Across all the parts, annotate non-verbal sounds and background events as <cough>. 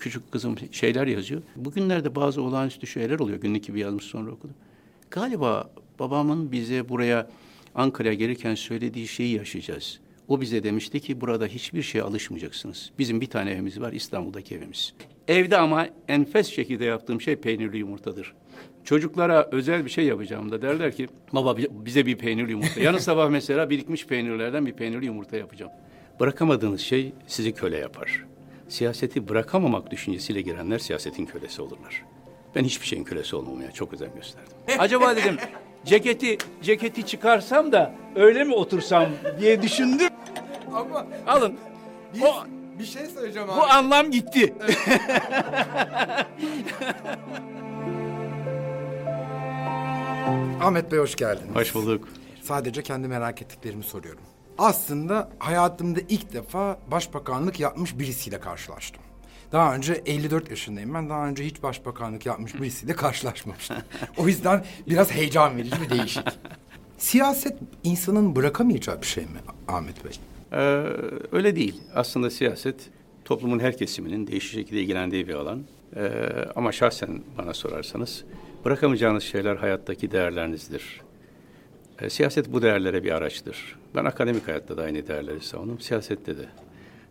küçük kızım şeyler yazıyor. Bugünlerde bazı olağanüstü şeyler oluyor. Günlük gibi yazmış sonra okudum. Galiba babamın bize buraya Ankara'ya gelirken söylediği şeyi yaşayacağız. O bize demişti ki burada hiçbir şeye alışmayacaksınız. Bizim bir tane evimiz var İstanbul'daki evimiz. Evde ama enfes şekilde yaptığım şey peynirli yumurtadır. Çocuklara özel bir şey yapacağım da derler ki baba bize bir peynirli yumurta. Yarın <laughs> sabah mesela birikmiş peynirlerden bir peynirli yumurta yapacağım. Bırakamadığınız şey sizi köle yapar. Siyaseti bırakamamak düşüncesiyle girenler siyasetin kölesi olurlar. Ben hiçbir şeyin kölesi olmamaya çok özen gösterdim. <laughs> Acaba dedim ceketi ceketi çıkarsam da öyle mi otursam diye düşündüm. Ama Alın. biz, O, bir şey söyleyeceğim bu abi. anlam gitti. <laughs> Ahmet Bey hoş geldiniz. Hoş bulduk. Sadece kendi merak ettiklerimi soruyorum. Aslında hayatımda ilk defa başbakanlık yapmış birisiyle karşılaştım. Daha önce 54 yaşındayım ben. Daha önce hiç başbakanlık yapmış birisiyle karşılaşmamıştım. o yüzden biraz heyecan verici bir değişik. <laughs> Siyaset insanın bırakamayacağı bir şey mi Ahmet Bey? Ee, öyle değil. Aslında siyaset toplumun her kesiminin değişik şekilde ilgilendiği bir alan. Ee, ama şahsen bana sorarsanız bırakamayacağınız şeyler hayattaki değerlerinizdir. Ee, siyaset bu değerlere bir araçtır. Ben akademik hayatta da aynı değerleri savundum, siyasette de.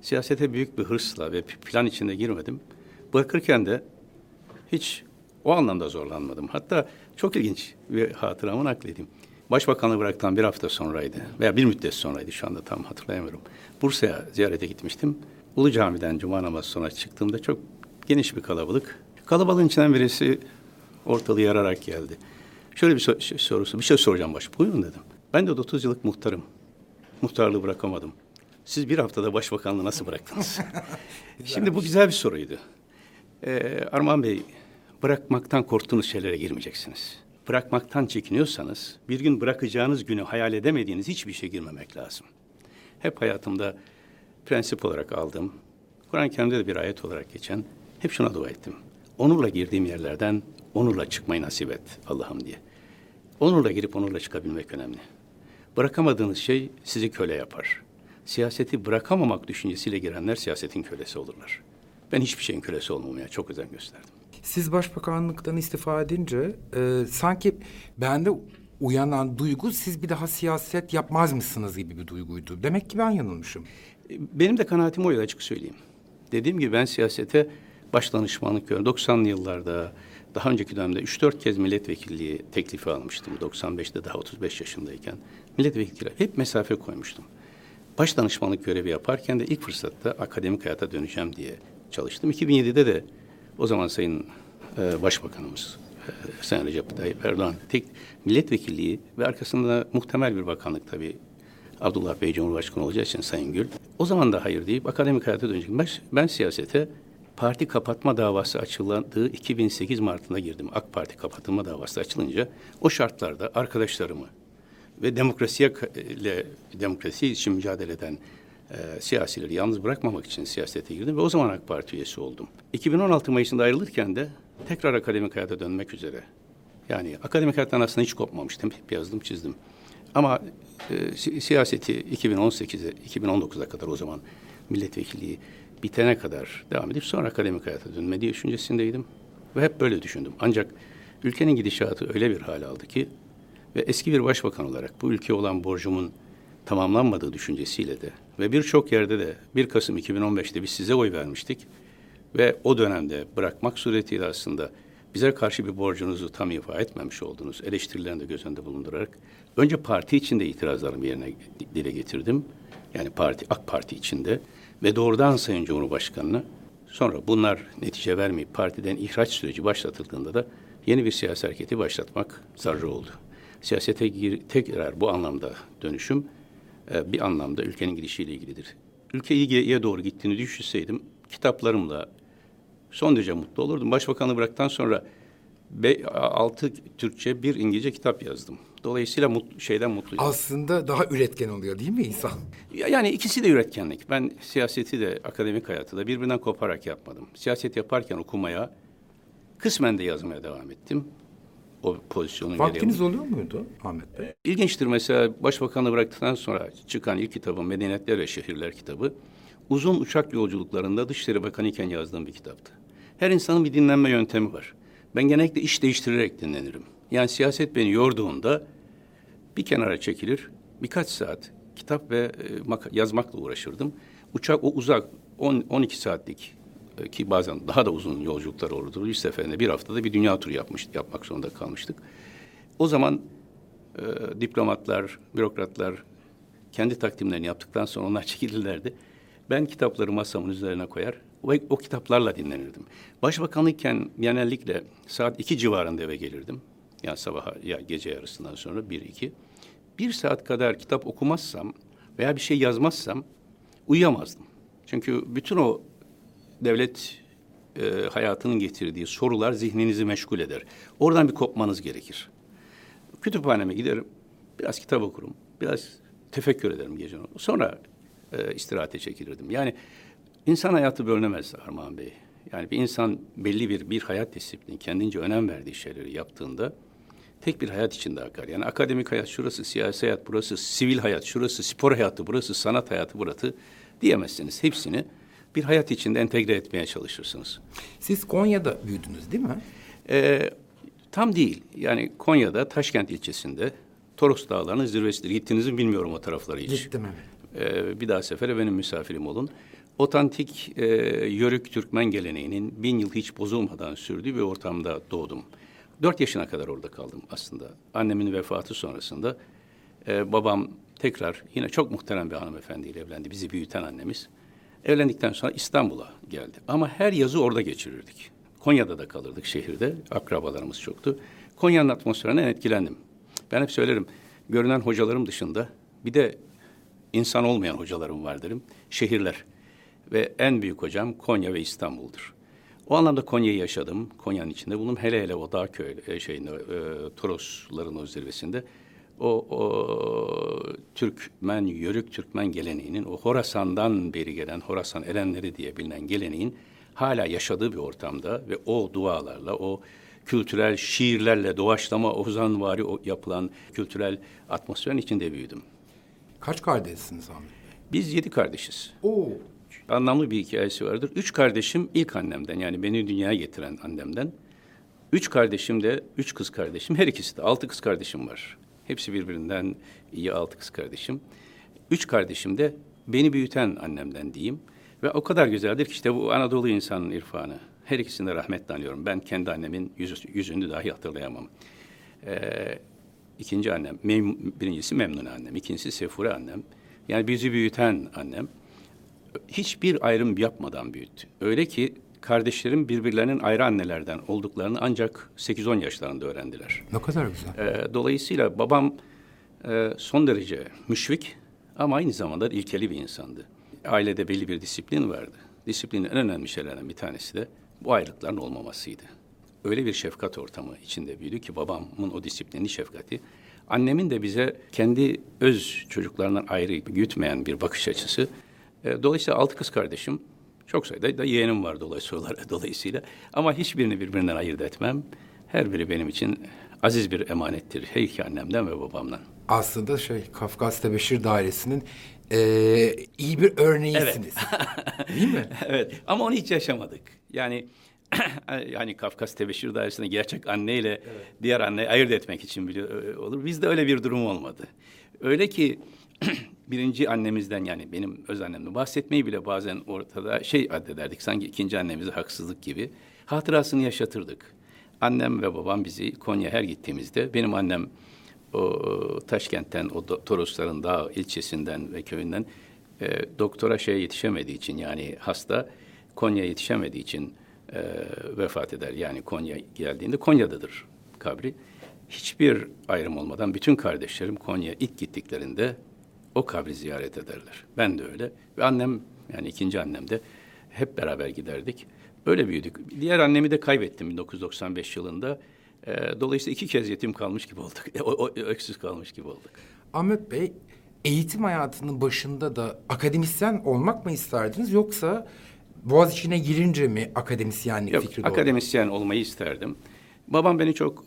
Siyasete büyük bir hırsla ve plan içinde girmedim. Bırakırken de hiç o anlamda zorlanmadım. Hatta çok ilginç bir hatıramı nakledeyim. Başbakanlığı bıraktıktan bir hafta sonraydı veya bir müddet sonraydı şu anda tam hatırlayamıyorum. Bursa'ya ziyarete gitmiştim. Ulu Cami'den cuma namazı sonra çıktığımda çok geniş bir kalabalık. Kalabalığın içinden birisi ortalığı yararak geldi. Şöyle bir so- şey- sorusu, bir şey soracağım baş. Buyurun dedim. Ben de 30 yıllık muhtarım. Muhtarlığı bırakamadım. Siz bir haftada başbakanlığı nasıl bıraktınız? <laughs> Şimdi bu güzel bir soruydu. Ee, Armağan Bey, bırakmaktan korktuğunuz şeylere girmeyeceksiniz. Bırakmaktan çekiniyorsanız, bir gün bırakacağınız günü hayal edemediğiniz hiçbir işe girmemek lazım. Hep hayatımda prensip olarak aldığım, Kur'an-ı Kerim'de de bir ayet olarak geçen, hep şuna dua ettim. Onurla girdiğim yerlerden onurla çıkmayı nasip et Allah'ım diye. Onurla girip onurla çıkabilmek önemli. Bırakamadığınız şey sizi köle yapar. Siyaseti bırakamamak düşüncesiyle girenler siyasetin kölesi olurlar. Ben hiçbir şeyin kölesi olmamaya çok özen gösterdim. Siz başbakanlıktan istifa edince e, sanki bende uyanan duygu siz bir daha siyaset yapmaz mısınız gibi bir duyguydu. Demek ki ben yanılmışım. Benim de kanaatim oydu açık söyleyeyim. Dediğim gibi ben siyasete baş danışmanlık görüyorum. 90'lı yıllarda, daha önceki dönemde 3-4 kez milletvekilliği teklifi almıştım. 95'te daha 35 yaşındayken. Milletvekili hep mesafe koymuştum. Baş danışmanlık görevi yaparken de ilk fırsatta akademik hayata döneceğim diye çalıştım. 2007'de de o zaman Sayın e, Başbakanımız e, Sayın Recep Tayyip Erdoğan tek milletvekilliği ve arkasında muhtemel bir bakanlık tabii Abdullah Bey Cumhurbaşkanı olacağı için Sayın Gül. O zaman da hayır deyip akademik hayata dönecek. Ben, ben siyasete parti kapatma davası açıldığı 2008 Mart'ında girdim. AK Parti kapatılma davası açılınca o şartlarda arkadaşlarımı ve demokrasiye ile demokrasi için mücadele eden e, siyasileri yalnız bırakmamak için siyasete girdim ve o zaman AK Parti üyesi oldum. 2016 Mayıs'ında ayrılırken de tekrar akademik hayata dönmek üzere. Yani akademik hayattan aslında hiç kopmamıştım. Hep yazdım, çizdim. Ama e, si- siyaseti 2018'e, 2019'a kadar o zaman milletvekilliği bitene kadar devam edip sonra akademik hayata dönme diye düşüncesindeydim. Ve hep böyle düşündüm. Ancak ülkenin gidişatı öyle bir hal aldı ki ve eski bir başbakan olarak bu ülkeye olan borcumun tamamlanmadığı düşüncesiyle de ve birçok yerde de 1 Kasım 2015'te biz size oy vermiştik ve o dönemde bırakmak suretiyle aslında bize karşı bir borcunuzu tam ifa etmemiş olduğunuz eleştirilerini de göz önünde bulundurarak önce parti içinde itirazlarımı yerine dile getirdim. Yani parti AK Parti içinde ve doğrudan Sayın Cumhurbaşkanı'na sonra bunlar netice vermeyip partiden ihraç süreci başlatıldığında da yeni bir siyasi hareketi başlatmak zararı oldu. Siyasete gir, tekrar bu anlamda dönüşüm e, bir anlamda ülkenin gidişiyle ilgilidir. Ülke iyiye doğru gittiğini düşünseydim kitaplarımla son derece mutlu olurdum. Başbakanlığı bıraktıktan sonra be, altı Türkçe bir İngilizce kitap yazdım. Dolayısıyla mut, şeyden mutluyum. Aslında daha üretken oluyor değil mi insan? Ya- Yani ikisi de üretkenlik. Ben siyaseti de akademik hayatı da birbirinden koparak yapmadım. Siyaset yaparken okumaya, kısmen de yazmaya devam ettim. O pozisyonun gereği. Vaktiniz oluyor muydu Ahmet Bey? İlginçtir mesela başbakanlığı bıraktıktan sonra çıkan ilk kitabım Medeniyetler ve Şehirler kitabı. uzun uçak yolculuklarında Dışişleri Bakanı iken yazdığım bir kitaptı. Her insanın bir dinlenme yöntemi var. Ben genellikle iş değiştirerek dinlenirim. Yani siyaset beni yorduğunda bir kenara çekilir, birkaç saat kitap ve e, yazmakla uğraşırdım. Uçak o uzak 10 12 saatlik e, ki bazen daha da uzun yolculuklar olurdu. Bir seferinde bir haftada bir dünya turu yapmış, yapmak zorunda kalmıştık. O zaman e, diplomatlar, bürokratlar kendi takdimlerini yaptıktan sonra onlar <laughs> çekilirlerdi. Ben kitapları masamın üzerine koyar ve o kitaplarla dinlenirdim. Başbakanlıkken genellikle saat iki civarında eve gelirdim. Yani sabah ya gece yarısından sonra bir iki. Bir saat kadar kitap okumazsam veya bir şey yazmazsam uyuyamazdım. Çünkü bütün o devlet e, hayatının getirdiği sorular zihninizi meşgul eder. Oradan bir kopmanız gerekir. Kütüphaneme giderim, biraz kitap okurum, biraz tefekkür ederim gece. Sonra e, istirahate çekilirdim. Yani insan hayatı bölünemez Armağan Bey. Yani bir insan belli bir bir hayat disiplini, kendince önem verdiği şeyleri yaptığında tek bir hayat içinde akar. Yani akademik hayat şurası, siyasi hayat burası, sivil hayat şurası, spor hayatı burası, sanat hayatı burası diyemezsiniz. Hepsini bir hayat içinde entegre etmeye çalışırsınız. Siz Konya'da büyüdünüz değil mi? Ee, tam değil. Yani Konya'da Taşkent ilçesinde Toros Dağları'nın zirvesidir. Gittiniz mi bilmiyorum o taraflara hiç. Gittim evet. Ee, bir daha sefere benim misafirim olun. Otantik e, Yörük Türkmen geleneğinin bin yıl hiç bozulmadan sürdüğü bir ortamda doğdum. Dört yaşına kadar orada kaldım aslında. Annemin vefatı sonrasında e, babam tekrar yine çok muhterem bir hanımefendiyle evlendi. Bizi büyüten annemiz. Evlendikten sonra İstanbul'a geldi. Ama her yazı orada geçirirdik. Konya'da da kalırdık şehirde. Akrabalarımız çoktu. Konya'nın atmosferinden etkilendim. Ben hep söylerim. Görünen hocalarım dışında bir de insan olmayan hocalarım var derim. Şehirler. Ve en büyük hocam Konya ve İstanbul'dur. O anlamda Konya'yı yaşadım. Konya'nın içinde bulundum. Hele hele o dağ köy e, şeyinde, e, Torosların o zirvesinde o, o Türkmen, Yörük Türkmen geleneğinin, o Horasan'dan beri gelen Horasan erenleri diye bilinen geleneğin hala yaşadığı bir ortamda ve o dualarla, o kültürel şiirlerle, doğaçlama, ozanvari o yapılan kültürel atmosferin içinde büyüdüm. Kaç kardeşsiniz Ahmet? Biz yedi kardeşiz. Oo. Anlamlı bir hikayesi vardır. Üç kardeşim ilk annemden yani beni dünyaya getiren annemden. Üç kardeşim de, üç kız kardeşim, her ikisi de altı kız kardeşim var. Hepsi birbirinden iyi altı kız kardeşim. Üç kardeşim de beni büyüten annemden diyeyim. Ve o kadar güzeldir ki işte bu Anadolu insanın irfanı. Her ikisini de rahmetle anıyorum. Ben kendi annemin yüz, yüzünü dahi hatırlayamam. Ee, ikinci annem, mem, birincisi Memnune annem, ikincisi Sefure annem. Yani bizi büyüten annem. Hiçbir ayrım yapmadan büyüttü. Öyle ki kardeşlerim birbirlerinin ayrı annelerden olduklarını ancak 8-10 yaşlarında öğrendiler. Ne kadar güzel. E, dolayısıyla babam e, son derece müşfik ama aynı zamanda ilkeli bir insandı. Ailede belli bir disiplin vardı. Disiplinin en önemli şeylerden bir tanesi de bu ayrılıkların olmamasıydı. Öyle bir şefkat ortamı içinde büyüdü ki babamın o disiplini, şefkati, annemin de bize kendi öz çocuklarından ayrı gütmeyen bir bakış açısı. E, dolayısıyla altı kız kardeşim, çok sayıda da yeğenim var dolayısıyla. <laughs> dolayısıyla. Ama hiçbirini birbirinden ayırt etmem. Her biri benim için aziz bir emanettir. Her iki annemden ve babamdan. Aslında şey Kafkas Tebeşir Dairesi'nin ee, iyi bir örneğisiniz. Evet. Değil mi? <laughs> evet ama onu hiç yaşamadık. Yani <clears throat> yani Kafkas Tebeşir Dairesi'nde gerçek anneyle evet. diğer anneyi ayırt etmek için bile olur. Bizde öyle bir durum olmadı. Öyle ki <clears throat> birinci annemizden yani benim öz annemden bahsetmeyi bile bazen ortada şey addederdik. Sanki ikinci annemize haksızlık gibi. Hatırasını yaşatırdık. Annem ve babam bizi Konya her gittiğimizde benim annem o Taşkent'ten, o Torosların dağ ilçesinden ve köyünden e, doktora şey yetişemediği için yani hasta Konya yetişemediği için e, vefat eder. Yani Konya geldiğinde Konya'dadır kabri. Hiçbir ayrım olmadan bütün kardeşlerim Konya ilk gittiklerinde o kabri ziyaret ederler. Ben de öyle. Ve annem yani ikinci annem de hep beraber giderdik. Öyle büyüdük. Diğer annemi de kaybettim 1995 yılında. E, dolayısıyla iki kez yetim kalmış gibi olduk. <laughs> o, o, öksüz kalmış gibi olduk. Ahmet Bey, eğitim hayatının başında da akademisyen olmak mı isterdiniz yoksa Boğaz içine girince mi akademisyenlik Yok, fikri doğdu? akademisyen olmayı isterdim. Babam beni çok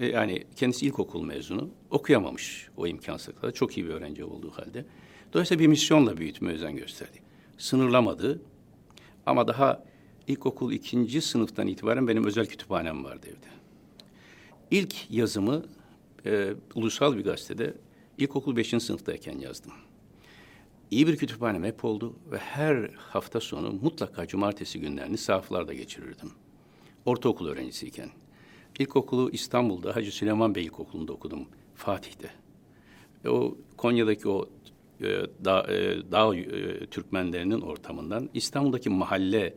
e, yani kendisi ilkokul mezunu okuyamamış o imkansızlıkla çok iyi bir öğrenci olduğu halde. Dolayısıyla bir misyonla büyütme özen gösterdi. sınırlamadı. Ama daha ilkokul ikinci sınıftan itibaren benim özel kütüphanem vardı evde. İlk yazımı e, ulusal bir gazetede ilkokul beşinci sınıftayken yazdım. İyi bir kütüphanem hep oldu ve her hafta sonu mutlaka cumartesi günlerini sahaflarda geçirirdim. Ortaokul öğrencisiyken. İlkokulu İstanbul'da Hacı Süleyman Bey İlkokulu'nda okudum. Fatih'te. E, o Konya'daki o e, dağ, e, dağ e, Türkmenlerinin ortamından İstanbul'daki mahalle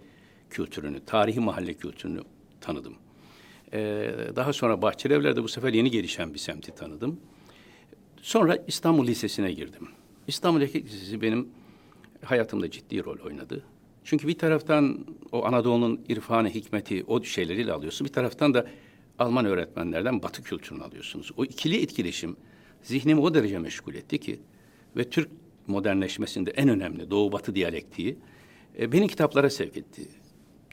kültürünü, tarihi mahalle kültürünü tanıdım. E, daha sonra Bahçelievler'de bu sefer yeni gelişen bir semti tanıdım. Sonra İstanbul Lisesi'ne girdim. İstanbul Lisesi benim hayatımda ciddi rol oynadı. Çünkü bir taraftan o Anadolu'nun irfanı, hikmeti, o şeyleriyle alıyorsun. Bir taraftan da Alman öğretmenlerden Batı kültürünü alıyorsunuz. O ikili etkileşim zihnimi o derece meşgul etti ki ve Türk modernleşmesinde en önemli Doğu-Batı diyalektiği e, beni kitaplara sevk etti.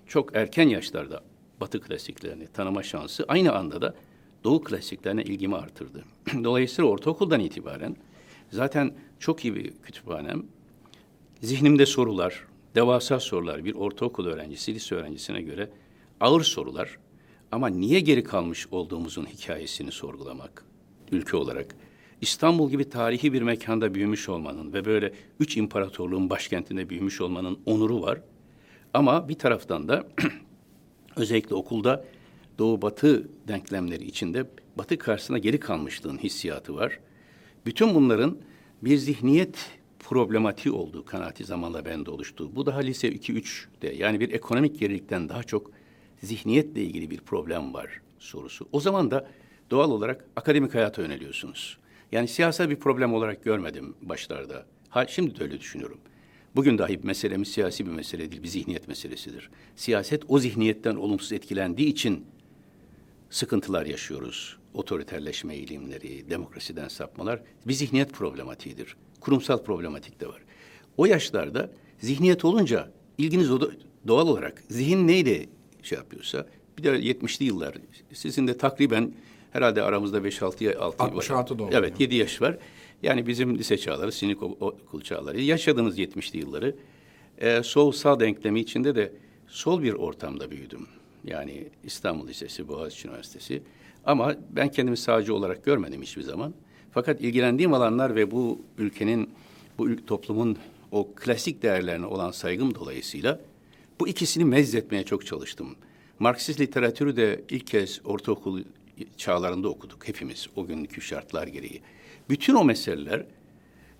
Çok erken yaşlarda Batı klasiklerini tanıma şansı aynı anda da Doğu klasiklerine ilgimi artırdı. <clears throat> Dolayısıyla ortaokuldan itibaren zaten çok iyi bir kütüphanem. Zihnimde sorular, devasa sorular bir ortaokul öğrencisi, lise öğrencisine göre ağır sorular ama niye geri kalmış olduğumuzun hikayesini sorgulamak ülke olarak. İstanbul gibi tarihi bir mekanda büyümüş olmanın ve böyle üç imparatorluğun başkentinde büyümüş olmanın onuru var. Ama bir taraftan da <clears throat> özellikle okulda Doğu Batı denklemleri içinde Batı karşısına geri kalmışlığın hissiyatı var. Bütün bunların bir zihniyet problematiği olduğu kanaati zamanla bende oluştu. Bu daha lise 2-3'de yani bir ekonomik gerilikten daha çok zihniyetle ilgili bir problem var sorusu. O zaman da doğal olarak akademik hayata yöneliyorsunuz. Yani siyasal bir problem olarak görmedim başlarda. Ha, şimdi de öyle düşünüyorum. Bugün dahi meselemiz siyasi bir mesele değil, bir zihniyet meselesidir. Siyaset o zihniyetten olumsuz etkilendiği için sıkıntılar yaşıyoruz. Otoriterleşme eğilimleri, demokrasiden sapmalar bir zihniyet problematiğidir. Kurumsal problematik de var. O yaşlarda zihniyet olunca ilginiz doğal olarak zihin neyle şey yapıyorsa bir de 70'li yıllar sizin de takriben herhalde aramızda 5-6 6 66 doğumlu. Evet 7 yaş var. Yani bizim lise çağları, sinik okul çağları, yaşadığınız 70'li yılları e, sol sağ denklemi içinde de sol bir ortamda büyüdüm. Yani İstanbul Lisesi, Boğaziçi Üniversitesi. Ama ben kendimi sağcı olarak görmedim hiçbir zaman. Fakat ilgilendiğim alanlar ve bu ülkenin, bu toplumun o klasik değerlerine olan saygım dolayısıyla bu ikisini mezzetmeye çok çalıştım. Marksist literatürü de ilk kez ortaokul çağlarında okuduk hepimiz o günkü şartlar gereği. Bütün o meseleler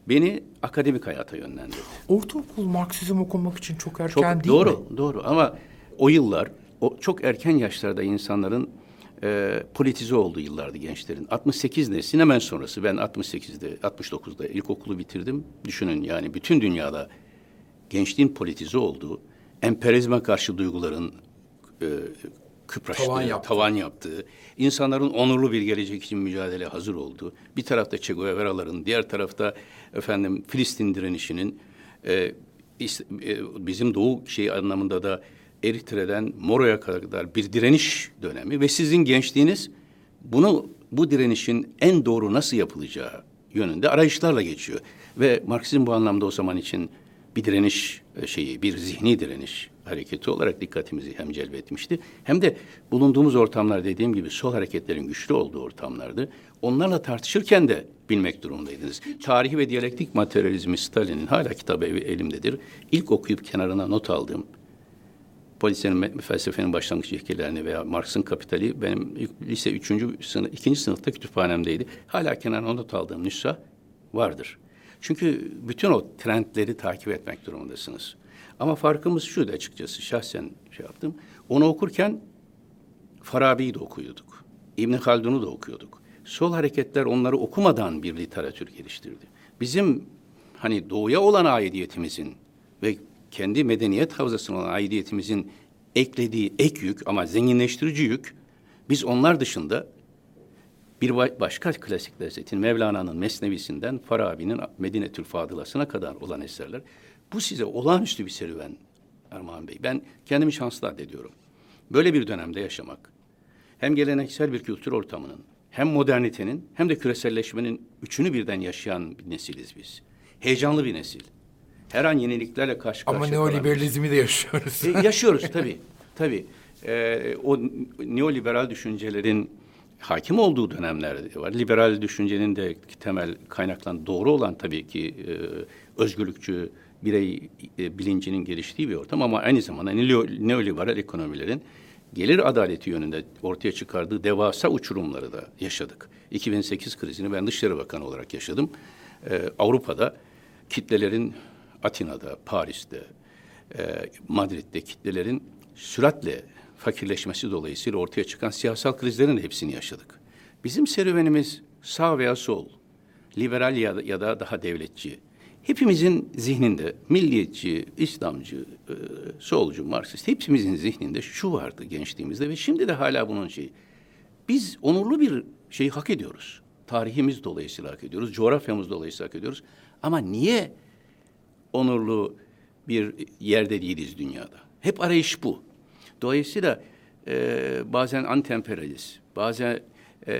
beni akademik hayata yönlendirdi. Ortaokul Marksizm okumak için çok erken çok, değil doğru, mi? Doğru, doğru ama o yıllar, o çok erken yaşlarda insanların e, politize olduğu yıllardı gençlerin. 68 neslin hemen sonrası. Ben 68'de, 69'da ilkokulu bitirdim. Düşünün yani bütün dünyada gençliğin politize olduğu, emperyalizme karşı duyguların e, kıpraştığı, Tavan yaptı. tavan yaptığı, insanların onurlu bir gelecek için mücadele hazır olduğu, bir tarafta Che Guevara'ların, diğer tarafta efendim Filistin direnişinin, e, is- e, bizim doğu şey anlamında da Eritre'den Moro'ya kadar bir direniş dönemi ve sizin gençliğiniz bunu bu direnişin en doğru nasıl yapılacağı yönünde arayışlarla geçiyor. Ve Marksizm bu anlamda o zaman için bir direniş şeyi, bir zihni direniş hareketi olarak dikkatimizi hem celbetmişti hem de bulunduğumuz ortamlar dediğim gibi sol hareketlerin güçlü olduğu ortamlardı. Onlarla tartışırken de bilmek durumundaydınız. Tarihi ve diyalektik materyalizmi Stalin'in hala kitabı elimdedir. İlk okuyup kenarına not aldığım Polisenin felsefenin başlangıç ilkelerini veya Marx'ın kapitali benim lise üçüncü sınıf, ikinci sınıfta kütüphanemdeydi. Hala kenarına not aldığım nüsha vardır. Çünkü bütün o trendleri takip etmek durumundasınız. Ama farkımız şuydu açıkçası şahsen şey yaptım. Onu okurken Farabi'yi de okuyorduk. İbn Haldun'u da okuyorduk. Sol hareketler onları okumadan bir literatür geliştirdi. Bizim hani doğuya olan aidiyetimizin ve kendi medeniyet havzasına olan aidiyetimizin eklediği ek yük ama zenginleştirici yük biz onlar dışında bir başka klasik lezzetin Mevlana'nın Mesnevisinden Farabi'nin Medinetül Fadıla'sına kadar olan eserler bu size olağanüstü bir serüven Erman Bey. Ben kendimi şanslı addediyorum. Böyle bir dönemde yaşamak hem geleneksel bir kültür ortamının hem modernitenin hem de küreselleşmenin üçünü birden yaşayan bir nesiliz biz. Heyecanlı bir nesil. her an yeniliklerle karşı Ama karşıya bir- neoliberalizmi de yaşıyoruz. e, yaşıyoruz tabii. Tabii. E, o neoliberal düşüncelerin hakim olduğu dönemlerde var. Liberal düşüncenin de temel kaynaklan doğru olan tabii ki e, özgürlükçü birey e, bilincinin geliştiği bir ortam ama aynı zamanda neo- neoliberal ekonomilerin gelir adaleti yönünde ortaya çıkardığı devasa uçurumları da yaşadık. 2008 krizini ben Dışişleri Bakanı olarak yaşadım. E, Avrupa'da kitlelerin Atina'da, Paris'te, e, Madrid'de kitlelerin süratle fakirleşmesi dolayısıyla ortaya çıkan siyasal krizlerin hepsini yaşadık. Bizim serüvenimiz sağ veya sol, liberal ya da, ya da daha devletçi. Hepimizin zihninde milliyetçi, İslamcı, e, solcu, Marksist hepimizin zihninde şu vardı gençliğimizde ve şimdi de hala bunun şeyi. Biz onurlu bir şeyi hak ediyoruz. Tarihimiz dolayısıyla hak ediyoruz, coğrafyamız dolayısıyla hak ediyoruz. Ama niye onurlu bir yerde değiliz dünyada. Hep arayış bu. Dolayısıyla e, bazen antemperyalist, bazen e,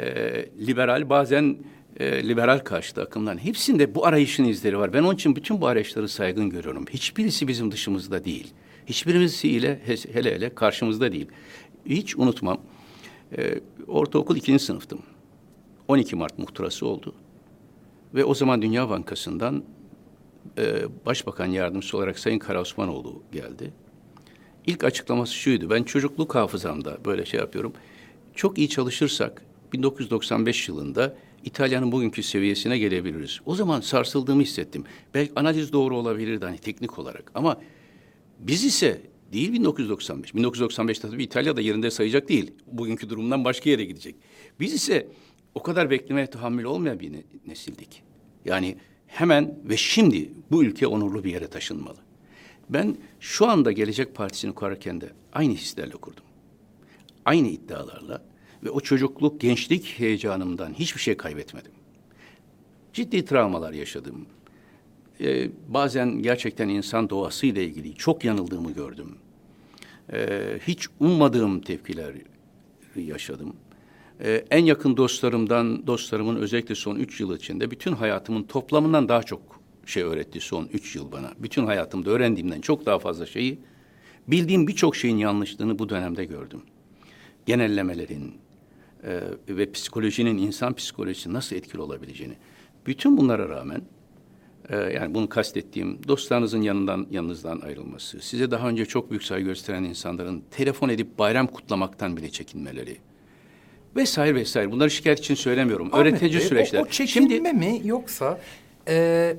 liberal, bazen e, liberal karşıtı akımların hepsinde bu arayışın izleri var. Ben onun için bütün bu arayışları saygın görüyorum. Hiçbirisi bizim dışımızda değil. Hiçbirisiyle hele hele karşımızda değil. Hiç unutmam. E, ortaokul ikinci sınıftım. 12 Mart muhtırası oldu. Ve o zaman Dünya Bankası'ndan e, Başbakan Yardımcısı olarak Sayın Kara Osmanoğlu geldi. İlk açıklaması şuydu. Ben çocukluk hafızamda böyle şey yapıyorum. Çok iyi çalışırsak 1995 yılında İtalya'nın bugünkü seviyesine gelebiliriz. O zaman sarsıldığımı hissettim. Belki analiz doğru olabilirdi hani teknik olarak ama biz ise değil 1995. 1995 tabii İtalya da yerinde sayacak değil. Bugünkü durumdan başka yere gidecek. Biz ise o kadar beklemeye tahammül olmayan bir ne- nesildik. Yani hemen ve şimdi bu ülke onurlu bir yere taşınmalı. Ben şu anda Gelecek Partisi'ni kurarken de aynı hislerle kurdum. Aynı iddialarla ve o çocukluk, gençlik heyecanımdan hiçbir şey kaybetmedim. Ciddi travmalar yaşadım. Ee, bazen gerçekten insan doğasıyla ilgili çok yanıldığımı gördüm. Ee, hiç ummadığım tepkiler yaşadım. Ee, en yakın dostlarımdan, dostlarımın özellikle son üç yıl içinde bütün hayatımın toplamından daha çok şey öğretti son üç yıl bana. Bütün hayatımda öğrendiğimden çok daha fazla şeyi, bildiğim birçok şeyin yanlışlığını bu dönemde gördüm. Genellemelerin e, ve psikolojinin, insan psikolojisi nasıl etkili olabileceğini. Bütün bunlara rağmen ee, yani bunu kastettiğim dostlarınızın yanından yanınızdan ayrılması, size daha önce çok büyük saygı gösteren insanların telefon edip bayram kutlamaktan bile çekinmeleri vesaire vesaire. Bunları şikayet için söylemiyorum. Ahmet Öğretici Bey, süreçler. O, o çekinme mi yoksa e,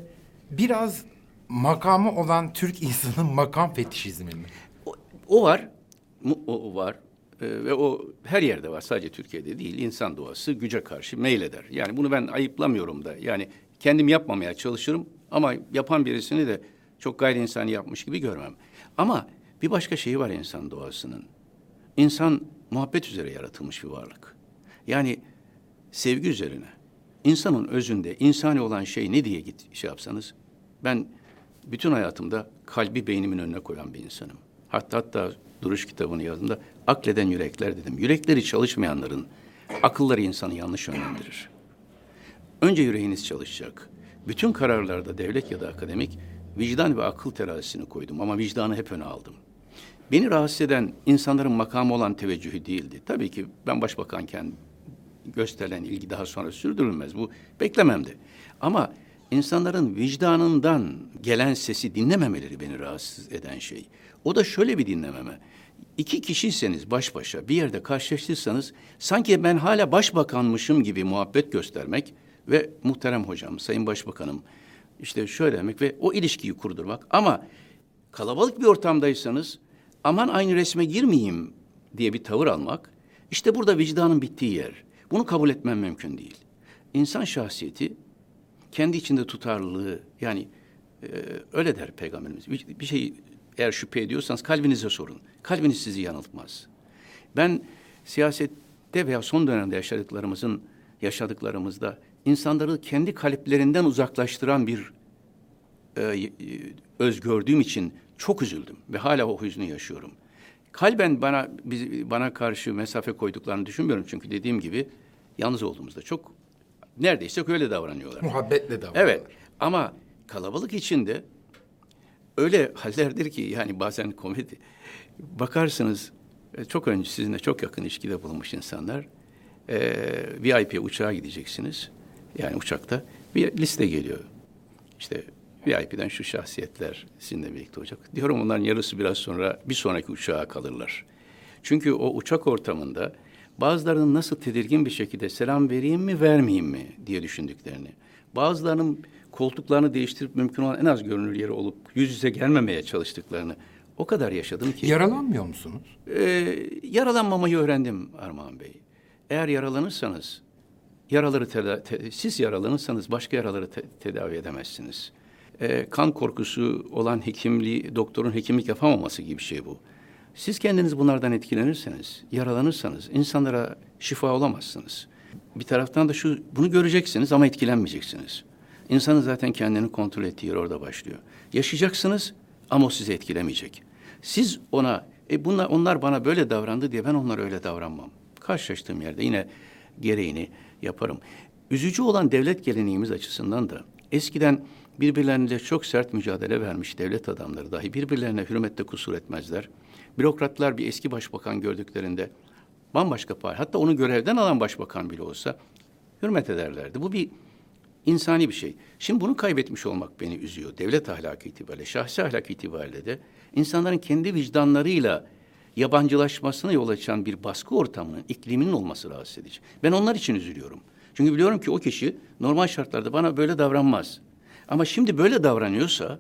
biraz makamı olan Türk insanın makam fetişizmi mi? o, o var, o, o var Ee, ve o her yerde var. Sadece Türkiye'de değil. İnsan doğası güce karşı meyleder. Yani bunu ben ayıplamıyorum da. Yani kendim yapmamaya çalışırım ama yapan birisini de çok gayri insani yapmış gibi görmem. Ama bir başka şeyi var insan doğasının. İnsan muhabbet üzere yaratılmış bir varlık. Yani sevgi üzerine. İnsanın özünde insani olan şey ne diye git şey yapsanız ben bütün hayatımda kalbi beynimin önüne koyan bir insanım. Hatta hatta duruş kitabını yazdığımda akleden yürekler dedim. Yürekleri çalışmayanların akılları insanı yanlış yönlendirir. Önce yüreğiniz çalışacak. Bütün kararlarda devlet ya da akademik vicdan ve akıl terazisini koydum ama vicdanı hep öne aldım. Beni rahatsız eden insanların makamı olan teveccühü değildi. Tabii ki ben başbakanken gösterilen ilgi daha sonra sürdürülmez. Bu beklememdi. Ama insanların vicdanından gelen sesi dinlememeleri beni rahatsız eden şey. O da şöyle bir dinlememe. İki kişiyseniz baş başa bir yerde karşılaştıysanız sanki ben hala başbakanmışım gibi muhabbet göstermek ve muhterem hocam, sayın başbakanım işte şöyle demek ve o ilişkiyi kurdurmak. Ama kalabalık bir ortamdaysanız aman aynı resme girmeyeyim diye bir tavır almak işte burada vicdanın bittiği yer. Bunu kabul etmem mümkün değil. İnsan şahsiyeti kendi içinde tutarlılığı yani e, öyle der peygamberimiz. Bir, bir şey eğer şüphe ediyorsanız kalbinize sorun. Kalbiniz sizi yanıltmaz. Ben siyasette veya son dönemde yaşadıklarımızın yaşadıklarımızda insanları kendi kalplerinden uzaklaştıran bir e, e, öz gördüğüm için çok üzüldüm ve hala o hüznü yaşıyorum. Kalben bana biz, bana karşı mesafe koyduklarını düşünmüyorum çünkü dediğim gibi yalnız olduğumuzda çok neredeyse öyle davranıyorlar. Muhabbetle var. Evet ama kalabalık içinde öyle hallerdir ki yani bazen komedi. Bakarsınız e, çok önce sizinle çok yakın ilişkide bulunmuş insanlar. E, VIP uçağa gideceksiniz. Yani uçakta bir liste geliyor. İşte VIP'den şu şahsiyetler sizinle birlikte olacak. Diyorum onların yarısı biraz sonra bir sonraki uçağa kalırlar. Çünkü o uçak ortamında bazılarının nasıl tedirgin bir şekilde selam vereyim mi vermeyeyim mi diye düşündüklerini. Bazılarının koltuklarını değiştirip mümkün olan en az görünür yeri olup yüz yüze gelmemeye çalıştıklarını o kadar yaşadım ki. Yaralanmıyor musunuz? Ee, yaralanmamayı öğrendim Armağan Bey. Eğer yaralanırsanız, yaraları teda- te- siz yaralanırsanız başka yaraları te- tedavi edemezsiniz. Ee, kan korkusu olan hekimliği, doktorun hekimlik yapamaması gibi bir şey bu. Siz kendiniz bunlardan etkilenirseniz, yaralanırsanız insanlara şifa olamazsınız. Bir taraftan da şu bunu göreceksiniz ama etkilenmeyeceksiniz. İnsanın zaten kendini kontrol ettiği yer orada başlıyor. Yaşayacaksınız ama o sizi etkilemeyecek. Siz ona, e bunlar, onlar bana böyle davrandı diye ben onlara öyle davranmam. Karşılaştığım yerde yine gereğini yaparım. Üzücü olan devlet geleneğimiz açısından da eskiden birbirleriyle çok sert mücadele vermiş devlet adamları dahi birbirlerine hürmette kusur etmezler. Bürokratlar bir eski başbakan gördüklerinde bambaşka pay, hatta onu görevden alan başbakan bile olsa hürmet ederlerdi. Bu bir insani bir şey. Şimdi bunu kaybetmiş olmak beni üzüyor. Devlet ahlakı itibariyle, şahsi ahlak itibariyle de insanların kendi vicdanlarıyla yabancılaşmasına yol açan bir baskı ortamının, ikliminin olması rahatsız edici. Ben onlar için üzülüyorum. Çünkü biliyorum ki o kişi normal şartlarda bana böyle davranmaz. Ama şimdi böyle davranıyorsa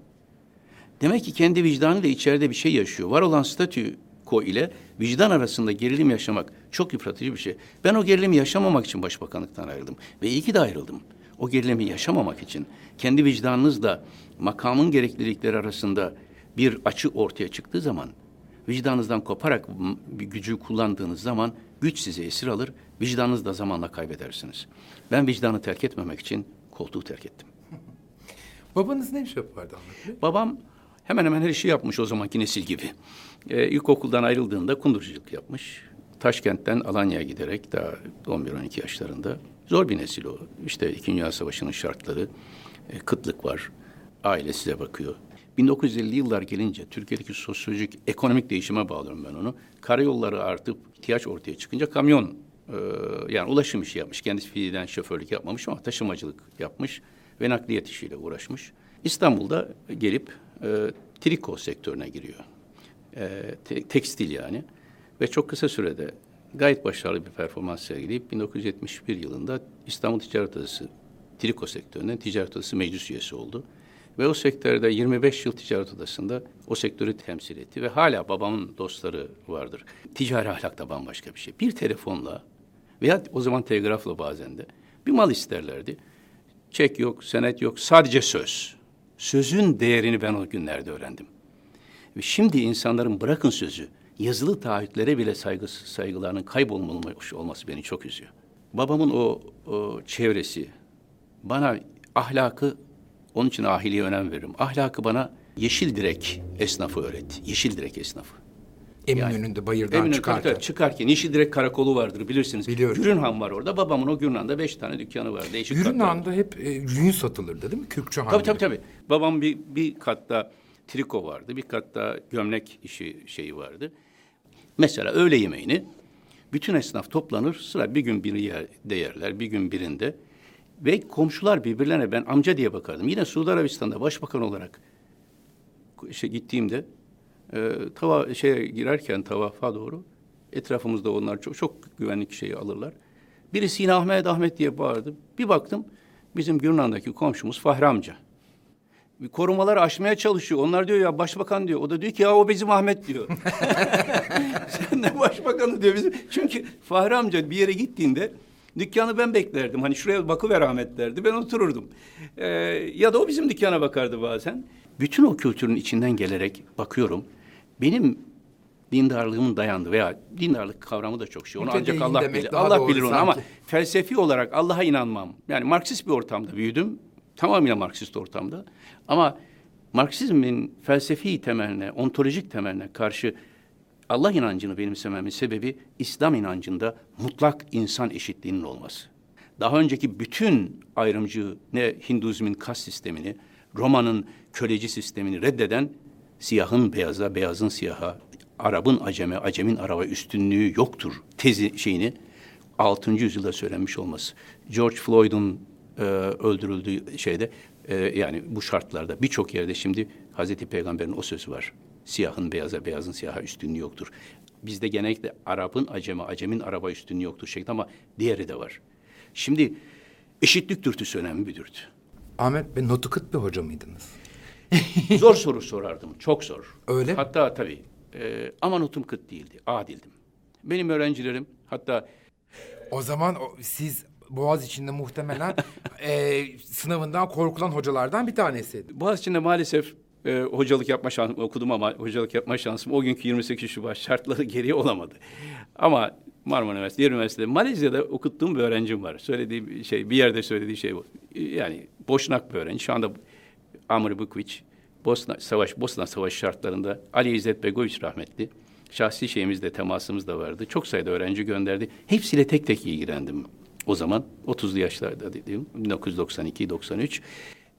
demek ki kendi vicdanıyla içeride bir şey yaşıyor. Var olan statü ko ile vicdan arasında gerilim yaşamak çok yıpratıcı bir şey. Ben o gerilimi yaşamamak için başbakanlıktan ayrıldım. Ve iyi ki de ayrıldım. O gerilimi yaşamamak için kendi vicdanınızla makamın gereklilikleri arasında bir açı ortaya çıktığı zaman vicdanınızdan koparak bir gücü kullandığınız zaman güç sizi esir alır, vicdanınızı da zamanla kaybedersiniz. Ben vicdanı terk etmemek için koltuğu terk ettim. <laughs> Babanız ne iş yapardı? Babam hemen hemen her işi yapmış o zamanki nesil gibi. Ee, ilkokuldan ayrıldığında kundurcuculuk yapmış. Taşkent'ten Alanya'ya giderek daha 11-12 yaşlarında. Zor bir nesil o. İşte İkinci Dünya Savaşı'nın şartları, e, kıtlık var. Aile size bakıyor. 1950 yıllar gelince Türkiye'deki sosyolojik, ekonomik değişime bağlıyorum ben onu. Karayolları artıp ihtiyaç ortaya çıkınca kamyon e, yani ulaşım işi yapmış. Kendisi fiilden şoförlük yapmamış ama taşımacılık yapmış ve nakliyat işiyle uğraşmış. İstanbul'da gelip e, triko sektörüne giriyor. E, te, tekstil yani. Ve çok kısa sürede gayet başarılı bir performans sergileyip 1971 yılında İstanbul Ticaret Odası triko sektöründen Ticaret Odası meclis üyesi oldu. Ve o sektörde 25 yıl ticaret odasında o sektörü temsil etti ve hala babamın dostları vardır. Ticari ahlak da bambaşka bir şey. Bir telefonla veya o zaman telgrafla bazen de bir mal isterlerdi. Çek yok, senet yok, sadece söz. Sözün değerini ben o günlerde öğrendim. Ve şimdi insanların bırakın sözü, yazılı taahhütlere bile saygısı, saygılarının kaybolmamış olması beni çok üzüyor. Babamın o, o çevresi bana ahlakı onun için ahiliye önem veririm. Ahlakı bana yeşil direk esnafı öğretti. Yeşil direk esnafı. Eminönü'nde yani, bayırdan Eminönü, çıkarken. Tabii, çıkarken yeşil direk karakolu vardır bilirsiniz. Biliyorum. Gürünhan var orada. Babamın o Gürünhan'da beş tane dükkanı var. Değişik Gürünhan'da hep e, yün satılırdı değil mi? Kürkçü Tabii tabii tabii. Babam bir, bir katta triko vardı. Bir katta gömlek işi şeyi vardı. Mesela öğle yemeğini bütün esnaf toplanır. Sıra bir gün biri yerde yerler, bir gün birinde. Ve komşular birbirlerine ben amca diye bakardım. Yine Suudi Arabistan'da başbakan olarak işte gittiğimde e, tava şeye girerken tavafa doğru etrafımızda onlar çok çok güvenlik şeyi alırlar. Birisi yine Ahmet Ahmet diye bağırdı. Bir baktım bizim Gürnan'daki komşumuz Fahri amca. Bir korumaları aşmaya çalışıyor. Onlar diyor ya başbakan diyor. O da diyor ki ya o bizim Ahmet diyor. <laughs> Sen ne başbakanı diyor bizim. Çünkü Fahri amca bir yere gittiğinde Dükkanı ben beklerdim. Hani şuraya bakıver Ahmet derdi. Ben otururdum. Ee, ya da o bizim dükkana bakardı bazen. Bütün o kültürün içinden gelerek bakıyorum. Benim dindarlığımın dayandı veya dindarlık kavramı da çok şey. Onu ancak Allah bilir. Allah bilir onu sanki. ama felsefi olarak Allah'a inanmam. Yani Marksist bir ortamda büyüdüm. Tamamıyla Marksist ortamda. Ama Marksizmin felsefi temeline, ontolojik temeline karşı Allah inancını benimsememin sebebi İslam inancında mutlak insan eşitliğinin olması. Daha önceki bütün ayrımcı ne Hinduizmin kas sistemini, Roma'nın köleci sistemini reddeden Siyahın beyaza, beyazın siyaha, Arap'ın aceme, acemin Arap'a üstünlüğü yoktur tezi şeyini 6. yüzyılda söylenmiş olması. George Floyd'un e, öldürüldüğü şeyde e, yani bu şartlarda birçok yerde şimdi Hazreti Peygamber'in o sözü var. Siyahın beyaza, beyazın siyaha üstünlüğü yoktur. Bizde genellikle Arap'ın aceme, acemin Arap'a üstünlüğü yoktur şeklinde ama diğeri de var. Şimdi eşitlik dürtüsü önemli bir dürtü. Ahmet Bey notu kıt bir hoca mıydınız? <laughs> Zor soru sorardım, çok zor. Öyle. Hatta tabii e, ama notum kıt değildi, adildim. Benim öğrencilerim hatta O zaman o- siz Boğaz içinde muhtemelen <laughs> e, sınavından korkulan hocalardan bir tanesi. Boğaziçi'nde maalesef e, hocalık yapma şansım okudum ama hocalık yapma şansım o günkü 28 Şubat şartları <laughs> geriye olamadı. Ama Marmara Üniversitesi, diğer üniversitede Malezya'da okuttuğum bir öğrencim var. Söylediği şey, bir yerde söylediği şey bu. Yani boşnak bir öğrenci. Şu anda Amr Bukviç, Bosna Savaş, Bosna Savaş şartlarında Ali İzzet Begoviç rahmetli. Şahsi şeyimizde temasımız da vardı. Çok sayıda öğrenci gönderdi. Hepsiyle tek tek ilgilendim. O zaman 30'lu yaşlarda dediğim 1992-93.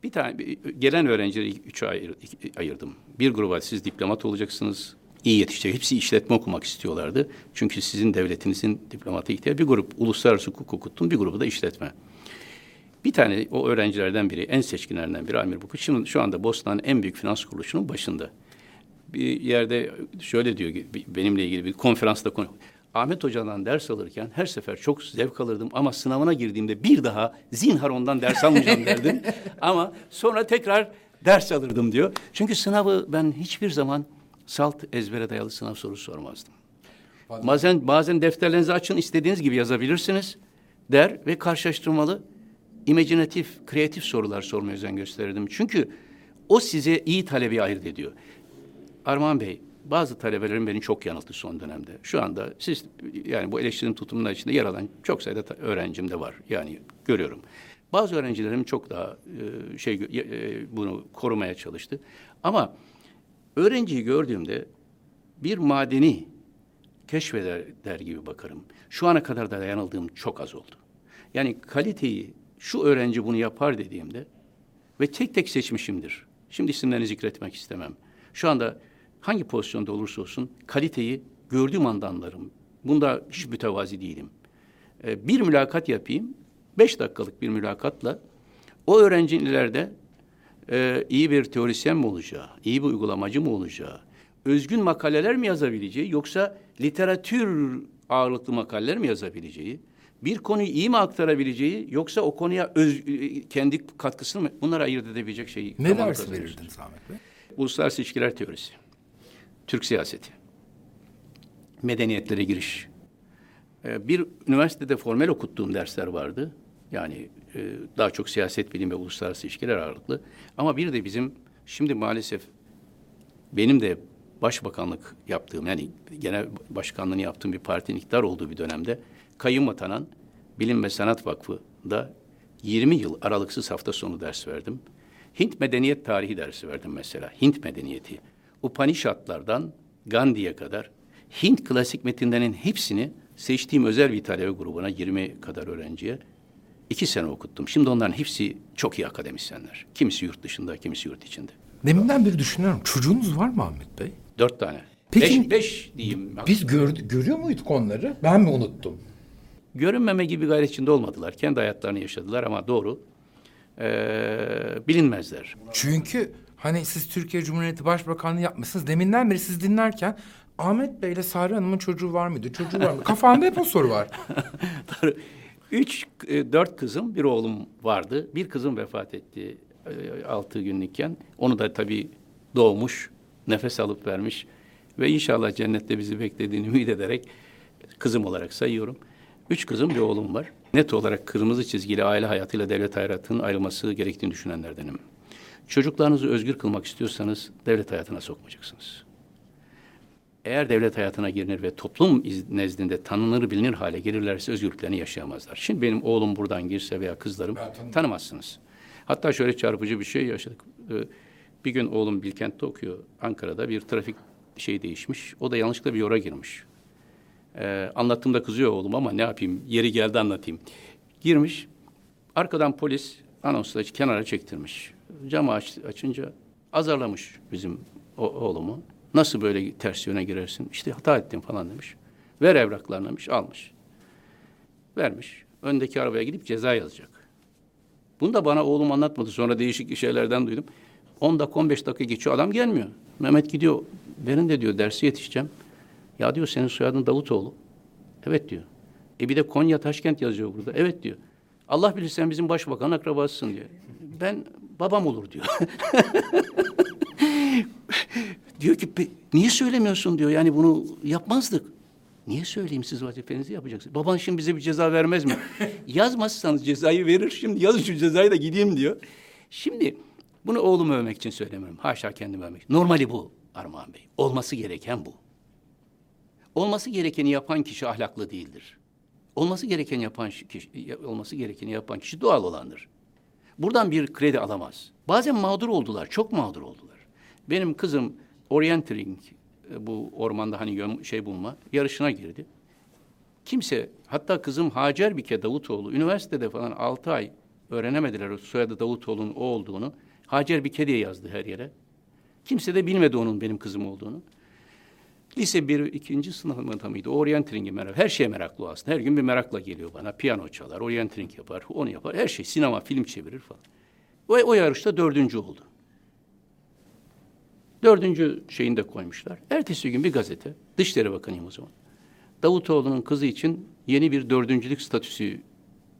Bir tane gelen öğrencileri üçe ayır, ayırdım. Bir gruba siz diplomat olacaksınız. iyi yetişecek. Hepsi işletme okumak istiyorlardı. Çünkü sizin devletinizin diplomata ihtiyacı. Bir grup uluslararası hukuk okuttum. Bir grubu da işletme. Bir tane o öğrencilerden biri, en seçkinlerden biri Amir Bukuç. Şimdi şu anda Bosna'nın en büyük finans kuruluşunun başında. Bir yerde şöyle diyor, benimle ilgili bir konferansta konu. Ahmet Hoca'dan ders alırken her sefer çok zevk alırdım ama sınavına girdiğimde bir daha zinhar ondan ders almayacağım derdim. <laughs> ama sonra tekrar ders alırdım diyor. Çünkü sınavı ben hiçbir zaman salt ezbere dayalı sınav sorusu sormazdım. Bazen bazen defterlerinizi açın istediğiniz gibi yazabilirsiniz der ve karşılaştırmalı imaginatif, kreatif sorular sormaya özen gösterirdim. Çünkü o size iyi talebi ayırt ediyor. Armağan Bey, bazı talebelerim beni çok yanılttı son dönemde. Şu anda siz yani bu eleştirinin tutumunun içinde yer alan çok sayıda öğrencim de var. Yani görüyorum. Bazı öğrencilerim çok daha e, şey e, bunu korumaya çalıştı. Ama öğrenciyi gördüğümde bir madeni keşfeder der gibi bakarım. Şu ana kadar da yanıldığım çok az oldu. Yani kaliteyi şu öğrenci bunu yapar dediğimde ve tek tek seçmişimdir. Şimdi isimlerini zikretmek istemem. Şu anda hangi pozisyonda olursa olsun kaliteyi gördüğüm anda anlarım. Bunda hiç mütevazi değilim. Ee, bir mülakat yapayım, beş dakikalık bir mülakatla o öğrencinin ileride e, iyi bir teorisyen mi olacağı, iyi bir uygulamacı mı olacağı, özgün makaleler mi yazabileceği yoksa literatür ağırlıklı makaleler mi yazabileceği, bir konuyu iyi mi aktarabileceği yoksa o konuya öz, e, kendi katkısını mı bunları ayırt edebilecek şeyi Ne dersi verirdiniz Ahmet Bey? Uluslararası ilişkiler teorisi, Türk siyaseti, medeniyetlere giriş. Ee, bir üniversitede formel okuttuğum dersler vardı. Yani e, daha çok siyaset bilimi ve uluslararası ilişkiler ağırlıklı. Ama bir de bizim şimdi maalesef benim de başbakanlık yaptığım yani genel başkanlığını yaptığım bir partinin iktidar olduğu bir dönemde kayyum atanan Bilim ve Sanat Vakfı'nda 20 yıl aralıksız hafta sonu ders verdim. Hint medeniyet tarihi dersi verdim mesela. Hint medeniyeti. Upanishadlardan Gandhi'ye kadar Hint klasik metinlerinin hepsini seçtiğim özel bir talebe grubuna 20 kadar öğrenciye iki sene okuttum. Şimdi onların hepsi çok iyi akademisyenler. Kimisi yurt dışında, kimisi yurt içinde. Deminden beri düşünüyorum. Çocuğunuz var mı Ahmet Bey? Dört tane. Peki- beş, beş diyeyim. Biz gördü, görüyor muyduk onları? Ben mi unuttum? Görünmeme gibi gayret içinde olmadılar. Kendi hayatlarını yaşadılar ama doğru. Ee, bilinmezler. Çünkü hani siz Türkiye Cumhuriyeti Başbakanlığı yapmışsınız. Deminden beri siz dinlerken Ahmet Bey ile Sare Hanım'ın çocuğu var mıydı? Çocuğu var mı? <laughs> Kafamda hep o soru var. <laughs> Üç, e, dört kızım, bir oğlum vardı. Bir kızım vefat etti e, altı günlükken. Onu da tabii doğmuş, nefes alıp vermiş. Ve inşallah cennette bizi beklediğini ümit ederek kızım olarak sayıyorum. Üç kızım, bir oğlum var. Net olarak kırmızı çizgili aile hayatıyla devlet hayatının ayrılması gerektiğini düşünenlerdenim. Çocuklarınızı özgür kılmak istiyorsanız devlet hayatına sokmayacaksınız. Eğer devlet hayatına girinir ve toplum nezdinde tanınır bilinir hale gelirlerse özgürlüklerini yaşayamazlar. Şimdi benim oğlum buradan girse veya kızlarım tanımazsınız. Hatta şöyle çarpıcı bir şey yaşadık. Ee, Bir gün oğlum Bilkent'te okuyor. Ankara'da bir trafik şey değişmiş. O da yanlışlıkla bir yora girmiş. Ee, anlattığımda kızıyor oğlum ama ne yapayım yeri geldi anlatayım. Girmiş. Arkadan polis anonsla kenara çektirmiş. Camı aç, açınca azarlamış bizim o, oğlumu. Nasıl böyle ters yöne girersin? İşte hata ettim falan demiş. Ver evraklarını demiş, almış. Vermiş. Öndeki arabaya gidip ceza yazacak. Bunu da bana oğlum anlatmadı. Sonra değişik şeylerden duydum. 10 dakika 15 dakika geçiyor adam gelmiyor. Mehmet gidiyor. Benim de diyor dersi yetişeceğim. Ya diyor senin soyadın Davutoğlu. Evet diyor. E bir de Konya Taşkent yazıyor burada. Evet diyor. Allah bilir sen bizim başbakan akrabasısın diyor. Ben babam olur diyor. <laughs> diyor ki niye söylemiyorsun diyor. Yani bunu yapmazdık. Niye söyleyeyim siz vazifenizi yapacaksınız? Baban şimdi bize bir ceza vermez mi? <laughs> Yazmazsanız cezayı verir şimdi yazın şu cezayı da gideyim diyor. Şimdi bunu oğlumu övmek için söylemiyorum. Haşa kendimi övmek. Normali bu Armağan Bey. Olması gereken bu. Olması gerekeni yapan kişi ahlaklı değildir. Olması gerekeni yapan kişi, olması gerekeni yapan kişi doğal olandır. Buradan bir kredi alamaz. Bazen mağdur oldular, çok mağdur oldular. Benim kızım orienteering e, bu ormanda hani şey bulma yarışına girdi. Kimse hatta kızım Hacer Bike Davutoğlu üniversitede falan altı ay öğrenemediler soyadı Davutoğlu'nun o olduğunu. Hacer Bike diye yazdı her yere. Kimse de bilmedi onun benim kızım olduğunu. Lise bir, ikinci sınıfımda mıydı? Orienteering'e merak, her şeye meraklı aslında. Her gün bir merakla geliyor bana. Piyano çalar, orienteering yapar, onu yapar. Her şey, sinema, film çevirir falan. O, o yarışta dördüncü oldu. Dördüncü şeyini de koymuşlar. Ertesi gün bir gazete, Dışişleri Bakanıyım o zaman. Davutoğlu'nun kızı için yeni bir dördüncülük statüsü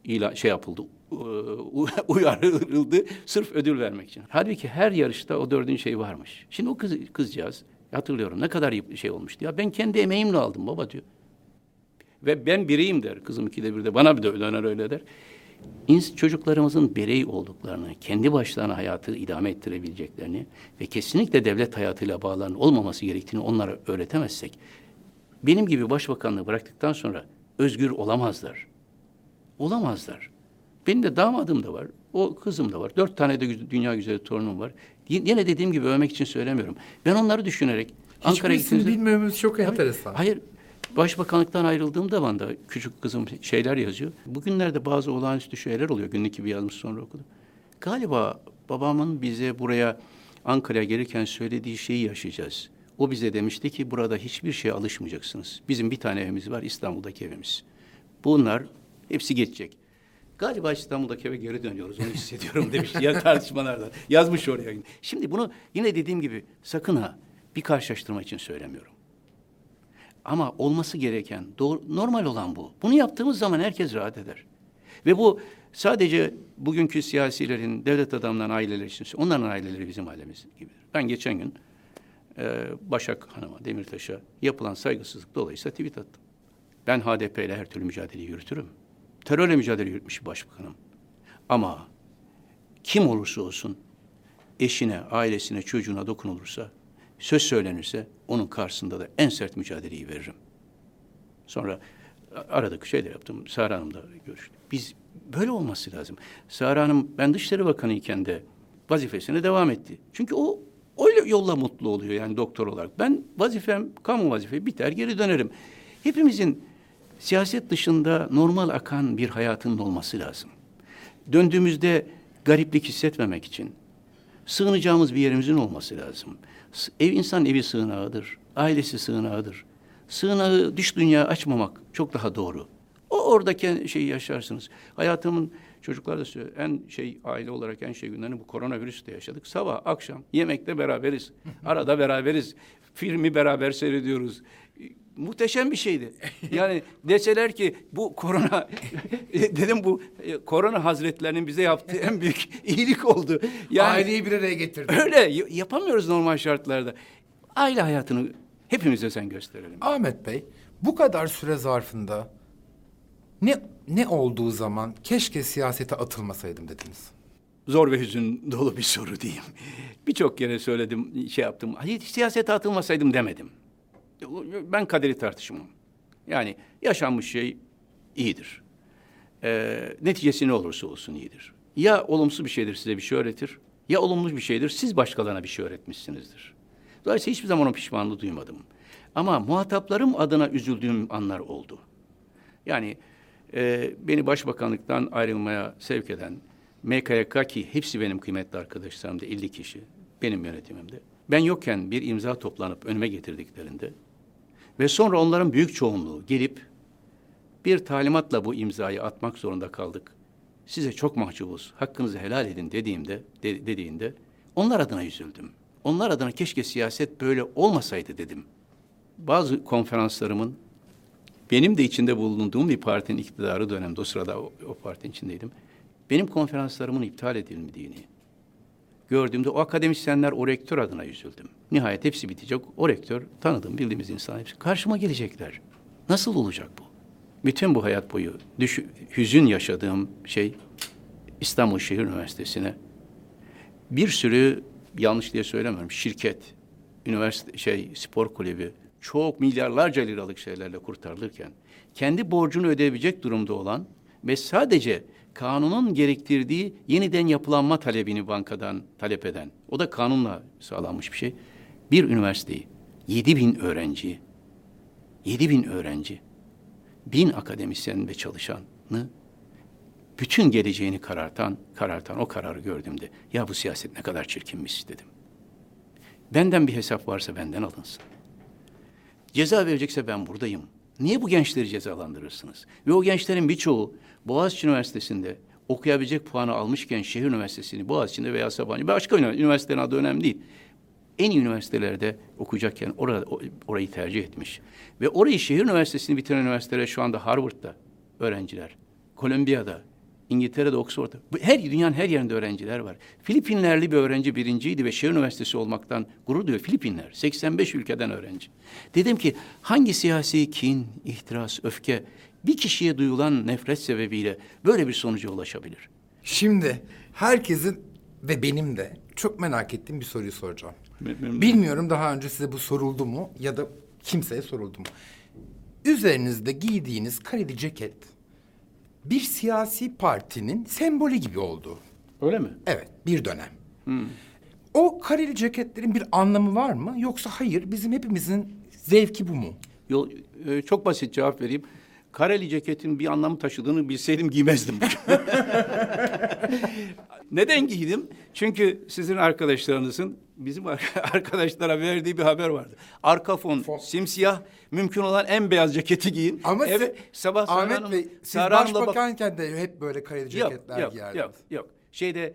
ila şey yapıldı, <laughs> uyarıldı sırf ödül vermek için. Halbuki her yarışta o dördüncü şey varmış. Şimdi o kız, kızcağız hatırlıyorum ne kadar şey olmuştu. Ya ben kendi emeğimle aldım baba diyor. Ve ben bireyim der. Kızım ikide bir de bana bir de döner öyle der. İns çocuklarımızın birey olduklarını, kendi başlarına hayatı idame ettirebileceklerini ve kesinlikle devlet hayatıyla bağlarının olmaması gerektiğini onlara öğretemezsek, benim gibi başbakanlığı bıraktıktan sonra özgür olamazlar. Olamazlar. Benim de damadım da var, o kızım da var. Dört tane de dünya güzeli torunum var. Yine dediğim gibi övmek için söylemiyorum. Ben onları düşünerek Ankara'ya gittiğimizde... bilmememiz çok enteresan. Hayır, Başbakanlıktan ayrıldığım zaman da küçük kızım şeyler yazıyor. Bugünlerde bazı olağanüstü şeyler oluyor. Günlük gibi yazmış sonra okudum. Galiba babamın bize buraya Ankara'ya gelirken söylediği şeyi yaşayacağız. O bize demişti ki burada hiçbir şeye alışmayacaksınız. Bizim bir tane evimiz var İstanbul'daki evimiz. Bunlar hepsi geçecek. Galiba İstanbul'daki eve geri dönüyoruz onu hissediyorum demiş ya <laughs> tartışmalarda. Yazmış oraya. Şimdi bunu yine dediğim gibi sakın ha bir karşılaştırma için söylemiyorum. Ama olması gereken, doğru, normal olan bu. Bunu yaptığımız zaman herkes rahat eder. Ve bu sadece bugünkü siyasilerin, devlet adamlarının aileleri için, onların aileleri bizim ailemiz gibidir. Ben geçen gün e, Başak Hanım'a, Demirtaş'a yapılan saygısızlık dolayısıyla tweet attım. Ben HDP ile her türlü mücadele yürütürüm. Terörle mücadele yürütmüş başbakanım. Ama kim olursa olsun eşine, ailesine, çocuğuna dokunulursa söz söylenirse onun karşısında da en sert mücadeleyi veririm. Sonra aradık şeyler yaptım. Sara Hanım'la görüştüm. Biz böyle olması lazım. Sara Hanım ben Dışişleri Bakanı iken de vazifesine devam etti. Çünkü o öyle yolla mutlu oluyor yani doktor olarak. Ben vazifem, kamu vazifesi biter geri dönerim. Hepimizin siyaset dışında normal akan bir hayatının olması lazım. Döndüğümüzde gariplik hissetmemek için sığınacağımız bir yerimizin olması lazım. Ev insan evi sığınağıdır. Ailesi sığınağıdır. Sığınağı dış dünya açmamak çok daha doğru. O oradaki şeyi yaşarsınız. Hayatımın çocuklar da söylüyor. En şey aile olarak en şey günlerini bu koronavirüste yaşadık. Sabah akşam yemekte beraberiz. Arada beraberiz. Filmi beraber seyrediyoruz muhteşem bir şeydi. Yani deseler ki bu korona <laughs> dedim bu e, korona hazretlerinin bize yaptığı en büyük <laughs> iyilik oldu. Yani aileyi bir araya getirdi. Öyle yapamıyoruz normal şartlarda. Aile hayatını hepimize sen gösterelim. Ahmet Bey, bu kadar süre zarfında ne ne olduğu zaman keşke siyasete atılmasaydım dediniz. Zor ve hüzün dolu bir soru diyeyim. Birçok kere söyledim, şey yaptım. Hiç siyasete atılmasaydım demedim. Ben kaderi tartışmam. Yani yaşanmış şey iyidir. Ee, neticesi ne olursa olsun iyidir. Ya olumsuz bir şeydir size bir şey öğretir, ya olumlu bir şeydir siz başkalarına bir şey öğretmişsinizdir. Dolayısıyla hiçbir zaman o pişmanlığı duymadım. Ama muhataplarım adına üzüldüğüm anlar oldu. Yani e, beni başbakanlıktan ayrılmaya sevk eden MKYK ki hepsi benim kıymetli arkadaşlarımdı 50 kişi benim yönetimimde. Ben yokken bir imza toplanıp önüme getirdiklerinde ve sonra onların büyük çoğunluğu gelip bir talimatla bu imzayı atmak zorunda kaldık. Size çok mahcubuz, hakkınızı helal edin dediğimde, de- dediğinde onlar adına üzüldüm. Onlar adına keşke siyaset böyle olmasaydı dedim. Bazı konferanslarımın benim de içinde bulunduğum bir partinin iktidarı dönemde o sırada o, o partinin içindeydim. Benim konferanslarımın iptal edilmediğini gördüğümde o akademisyenler o rektör adına üzüldüm. Nihayet hepsi bitecek. O rektör tanıdığım bildiğimiz insan hepsi karşıma gelecekler. Nasıl olacak bu? Bütün bu hayat boyu düş, hüzün yaşadığım şey İstanbul Şehir Üniversitesi'ne bir sürü yanlış diye söylemiyorum şirket, üniversite şey spor kulübü çok milyarlarca liralık şeylerle kurtarılırken kendi borcunu ödeyebilecek durumda olan ve sadece kanunun gerektirdiği yeniden yapılanma talebini bankadan talep eden, o da kanunla sağlanmış bir şey. Bir üniversiteyi 7 bin öğrenci, 7 bin öğrenci, bin akademisyen ve çalışanı bütün geleceğini karartan, karartan o kararı gördüğümde ya bu siyaset ne kadar çirkinmiş dedim. Benden bir hesap varsa benden alınsın. Ceza verecekse ben buradayım. Niye bu gençleri cezalandırırsınız? Ve o gençlerin birçoğu Boğaziçi Üniversitesi'nde okuyabilecek puanı almışken şehir üniversitesini Boğaziçi'nde veya Sabancı başka ünivers- üniversitelerin adı önemli değil. En iyi üniversitelerde okuyacakken orada, orayı tercih etmiş. Ve orayı şehir üniversitesini bitiren üniversitelere şu anda Harvard'da öğrenciler, Kolombiya'da, İngiltere'de, Oxford'da. Her dünyanın her yerinde öğrenciler var. Filipinlerli bir öğrenci birinciydi ve şehir üniversitesi olmaktan gurur duyuyor. Filipinler, 85 ülkeden öğrenci. Dedim ki hangi siyasi kin, ihtiras, öfke bir kişiye duyulan nefret sebebiyle böyle bir sonuca ulaşabilir? Şimdi herkesin ve benim de çok merak ettiğim bir soruyu soracağım. De. Bilmiyorum daha önce size bu soruldu mu ya da kimseye soruldu mu? Üzerinizde giydiğiniz kareli ceket bir siyasi partinin sembolü gibi oldu. Öyle mi? Evet, bir dönem. O kareli ceketlerin bir anlamı var mı? Yoksa hayır, bizim hepimizin zevki bu mu? Yol, e, çok basit cevap vereyim. Kareli ceketin bir anlamı taşıdığını bilseydim giymezdim. <laughs> Neden giydim? Çünkü sizin arkadaşlarınızın bizim ar- <laughs> arkadaşlara verdiği bir haber vardı. Arka fon Fon. simsiyah, mümkün olan en beyaz ceketi giyin. Ama evet, siz- sabah Ahmet Hanım- Bey, siz Hanım'la bak- başbakanken de hep böyle kareli Yok, ceketler yok, giyerdiniz. yok, yok. Şeyde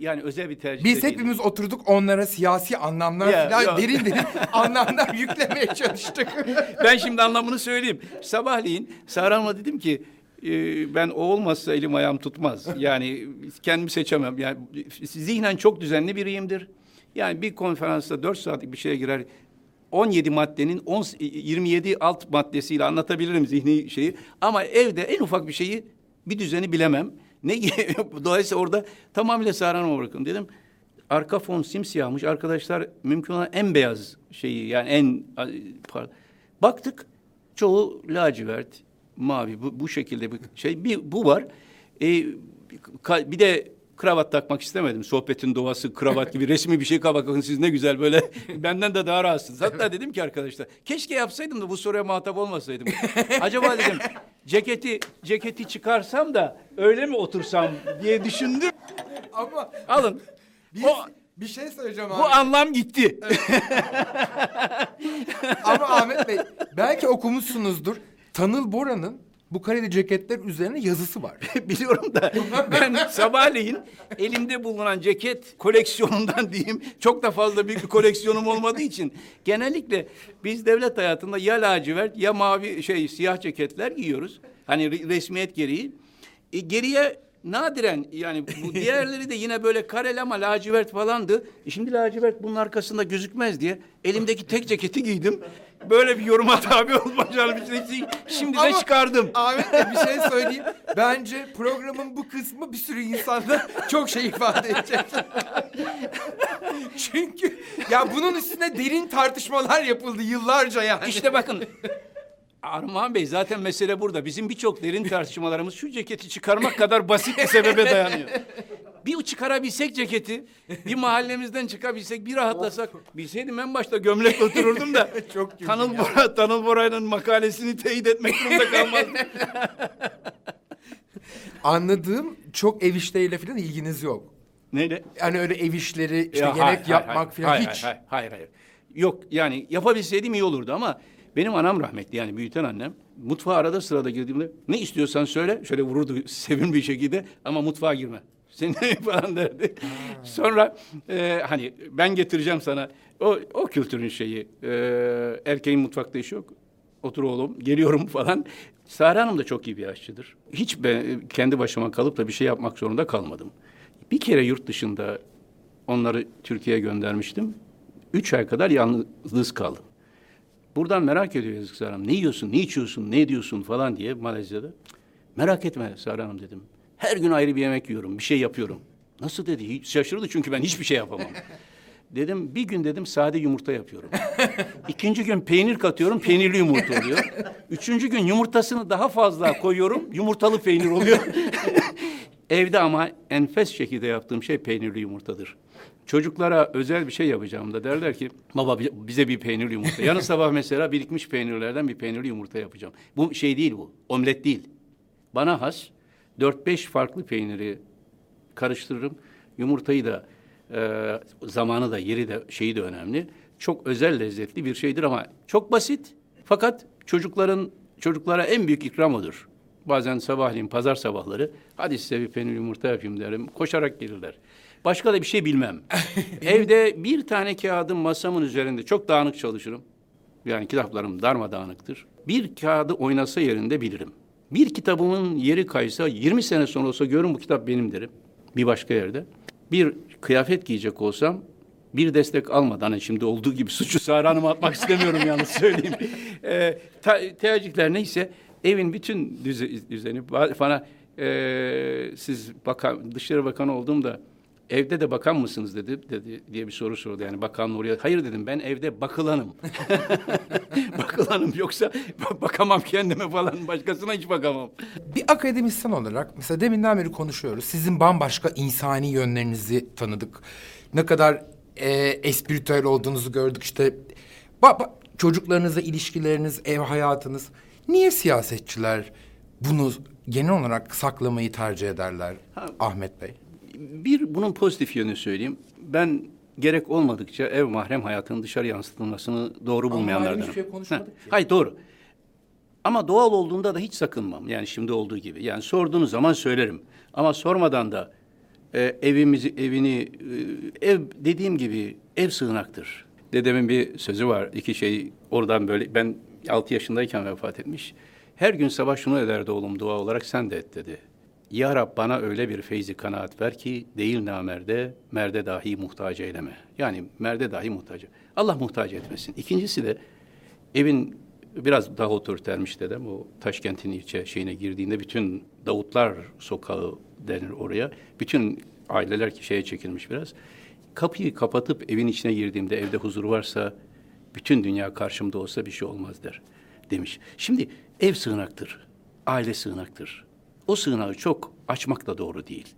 yani özel bir tercih Biz hepimiz oturduk onlara siyasi anlamlar Ya, falan yok. derin derin <laughs> anlamlar yüklemeye çalıştık. <laughs> ben şimdi anlamını söyleyeyim. Sabahleyin Sara Hanım'a dedim ki e, ben o olmazsa elim ayağım tutmaz. Yani kendimi seçemem. Yani zihnen çok düzenli biriyimdir. Yani bir konferansta dört saatlik bir şeye girer 17 maddenin 10, 27 alt maddesiyle anlatabilirim zihni şeyi. Ama evde en ufak bir şeyi bir düzeni bilemem. Ne <laughs> dolayısıyla orada tamamıyla Sara Hanım'a bırakın dedim. Arka fon simsiyahmış. Arkadaşlar mümkün olan en beyaz şeyi yani en pardon. Baktık çoğu lacivert, mavi bu, bu şekilde bir şey. Bir bu var. Ee, bir de kravat takmak istemedim. Sohbetin doğası kravat gibi resmi bir şey bakın siz ne güzel böyle <laughs> benden de daha rahatsınız. Hatta dedim ki arkadaşlar keşke yapsaydım da bu soruya muhatap olmasaydım. Acaba dedim ceketi ceketi çıkarsam da öyle mi otursam diye düşündüm. Ama Alın. biz, O, bir şey söyleyeceğim bu abi. anlam gitti. Ama Ahmet Bey belki okumuşsunuzdur. Tanıl Bora'nın bu kareli ceketler üzerine yazısı var. <laughs> Biliyorum da ben sabahleyin elimde bulunan ceket koleksiyonundan diyeyim çok da fazla büyük bir koleksiyonum olmadığı için genellikle biz devlet hayatında ya lacivert ya mavi şey siyah ceketler giyiyoruz. Hani re- resmiyet gereği. E, geriye nadiren yani bu <laughs> diğerleri de yine böyle kareli ama lacivert falandı. E, şimdi lacivert bunun arkasında gözükmez diye elimdeki tek ceketi giydim. Böyle bir yoruma tabi olmayacağını bir şimdi de Ama çıkardım. Ahmet Bey bir şey söyleyeyim. Bence programın bu kısmı bir sürü insanda çok şey ifade edecek. Çünkü ya bunun üstüne derin tartışmalar yapıldı yıllarca yani. İşte bakın Armağan Bey zaten mesele burada. Bizim birçok derin tartışmalarımız şu ceketi çıkarmak kadar basit bir sebebe dayanıyor. Bir çıkarabilsek ceketi, bir mahallemizden çıkabilsek, bir rahatlasak. Bilseydim en başta gömlek otururdum da. <laughs> Çok Tanıl. Bora, Tanıl Bora'nın makalesini teyit etmek durumunda kalmazdım. <laughs> Anladığım çok ev işleriyle falan ilginiz yok. Neyle? Yani öyle ev işleri, işte Ya, yemek hayır, hayır, yapmak hayır, falan hayır, hiç. Hayır, hayır, hayır. Yok yani yapabilseydim iyi olurdu ama benim anam rahmetli yani büyüten annem mutfağa arada sırada girdiğimde ne istiyorsan söyle şöyle vururdu <laughs> sevimli bir şekilde ama mutfağa girme. Seni <laughs> falan derdi. Sonra e, hani ben getireceğim sana o, o kültürün şeyi e, erkeğin mutfakta işi yok. Otur oğlum geliyorum <laughs> falan. Sara Hanım da çok iyi bir aşçıdır. Hiç ben kendi başıma kalıp da bir şey yapmak zorunda kalmadım. Bir kere yurt dışında onları Türkiye'ye göndermiştim. Üç ay kadar yalnız kaldım. Buradan merak ediyor yazık Sara Hanım. Ne yiyorsun, ne içiyorsun, ne ediyorsun falan diye Malezya'da. Merak etme Sara Hanım dedim. Her gün ayrı bir yemek yiyorum, bir şey yapıyorum. Nasıl dedi? Hiç şaşırdı çünkü ben hiçbir şey yapamam. <laughs> dedim bir gün dedim sade yumurta yapıyorum. İkinci gün peynir katıyorum, peynirli yumurta oluyor. Üçüncü gün yumurtasını daha fazla koyuyorum, yumurtalı peynir oluyor. <laughs> Evde ama enfes şekilde yaptığım şey peynirli yumurtadır. Çocuklara özel bir şey yapacağım da derler ki baba bi- bize bir peynirli yumurta. Yarın sabah mesela birikmiş peynirlerden bir peynirli yumurta yapacağım. Bu şey değil bu. Omlet değil. Bana has 4-5 farklı peyniri karıştırırım. Yumurtayı da e, zamanı da yeri de şeyi de önemli. Çok özel lezzetli bir şeydir ama çok basit. Fakat çocukların çocuklara en büyük ikram odur. Bazen sabahleyin pazar sabahları hadi size bir peynir yumurta yapayım derim. Koşarak gelirler. Başka da bir şey bilmem. <laughs> Evde bir tane kağıdım masamın üzerinde çok dağınık çalışırım. Yani kitaplarım darmadağınıktır. Bir kağıdı oynasa yerinde bilirim. Bir kitabımın yeri kaysa 20 sene sonra olsa görün bu kitap benim derim. Bir başka yerde. Bir kıyafet giyecek olsam bir destek almadan hani şimdi olduğu gibi <laughs> suçu Sara Hanım'a atmak istemiyorum yalnız söyleyeyim. <laughs> Ee, ta- tercihler neyse evin bütün düze- düzeni ba- bana ee, siz bakan, dışarı bakan olduğumda evde de bakan mısınız dedi, dedi diye bir soru sordu. Yani bakan oraya. Hayır dedim ben evde bakılanım. <laughs> bakılanım yoksa bakamam kendime falan başkasına hiç bakamam. Bir akademisyen olarak mesela deminden beri konuşuyoruz. Sizin bambaşka insani yönlerinizi tanıdık. Ne kadar e, espritüel olduğunuzu gördük işte. Ba, ba- çocuklarınızla ilişkileriniz, ev hayatınız. Niye siyasetçiler bunu genel olarak saklamayı tercih ederler Ahmet Bey? Bir bunun pozitif yönünü söyleyeyim. Ben gerek olmadıkça ev mahrem hayatının dışarı yansıtılmasını doğru bulmayanlardanım. hiçbir şey konuşmadık Heh, ki. Hayır doğru. Ama doğal olduğunda da hiç sakınmam. Yani şimdi olduğu gibi. Yani sorduğunuz zaman söylerim. Ama sormadan da e, evimizi, evini, e, ev dediğim gibi ev sığınaktır. Dedemin bir sözü var. İki şey oradan böyle ben altı yaşındayken vefat etmiş. Her gün sabah şunu ederdi oğlum dua olarak sen de et dedi. Ya Rab bana öyle bir feyzi kanaat ver ki değil namerde, merde dahi muhtaç eyleme. Yani merde dahi muhtaç. Allah muhtaç etmesin. İkincisi de evin biraz daha otoritermiş dedem. O Taşkent'in ilçe şeyine girdiğinde bütün Davutlar Sokağı denir oraya. Bütün aileler ki şeye çekilmiş biraz. Kapıyı kapatıp evin içine girdiğimde evde huzur varsa bütün dünya karşımda olsa bir şey olmaz der demiş. Şimdi ev sığınaktır, aile sığınaktır. O sığınağı çok açmak da doğru değil.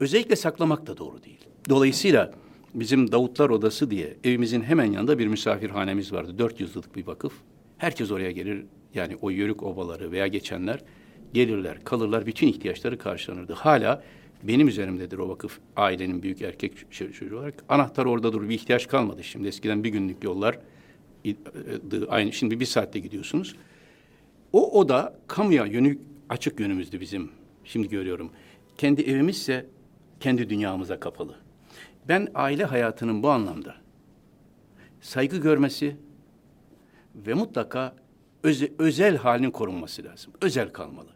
Özellikle saklamak da doğru değil. Dolayısıyla bizim Davutlar Odası diye evimizin hemen yanında bir misafirhanemiz vardı. Dört yüzyıllık bir vakıf. Herkes oraya gelir. Yani o yörük obaları veya geçenler gelirler, kalırlar. Bütün ihtiyaçları karşılanırdı. Hala benim üzerimdedir o vakıf ailenin büyük erkek çocuğu olarak. Anahtar orada durur. Bir ihtiyaç kalmadı şimdi. Eskiden bir günlük yollar e, aynı şimdi bir saatte gidiyorsunuz. O oda kamuya yönü açık yönümüzdü bizim. Şimdi görüyorum. Kendi evimizse kendi dünyamıza kapalı. Ben aile hayatının bu anlamda saygı görmesi ve mutlaka öze- özel halinin korunması lazım. Özel kalmalı.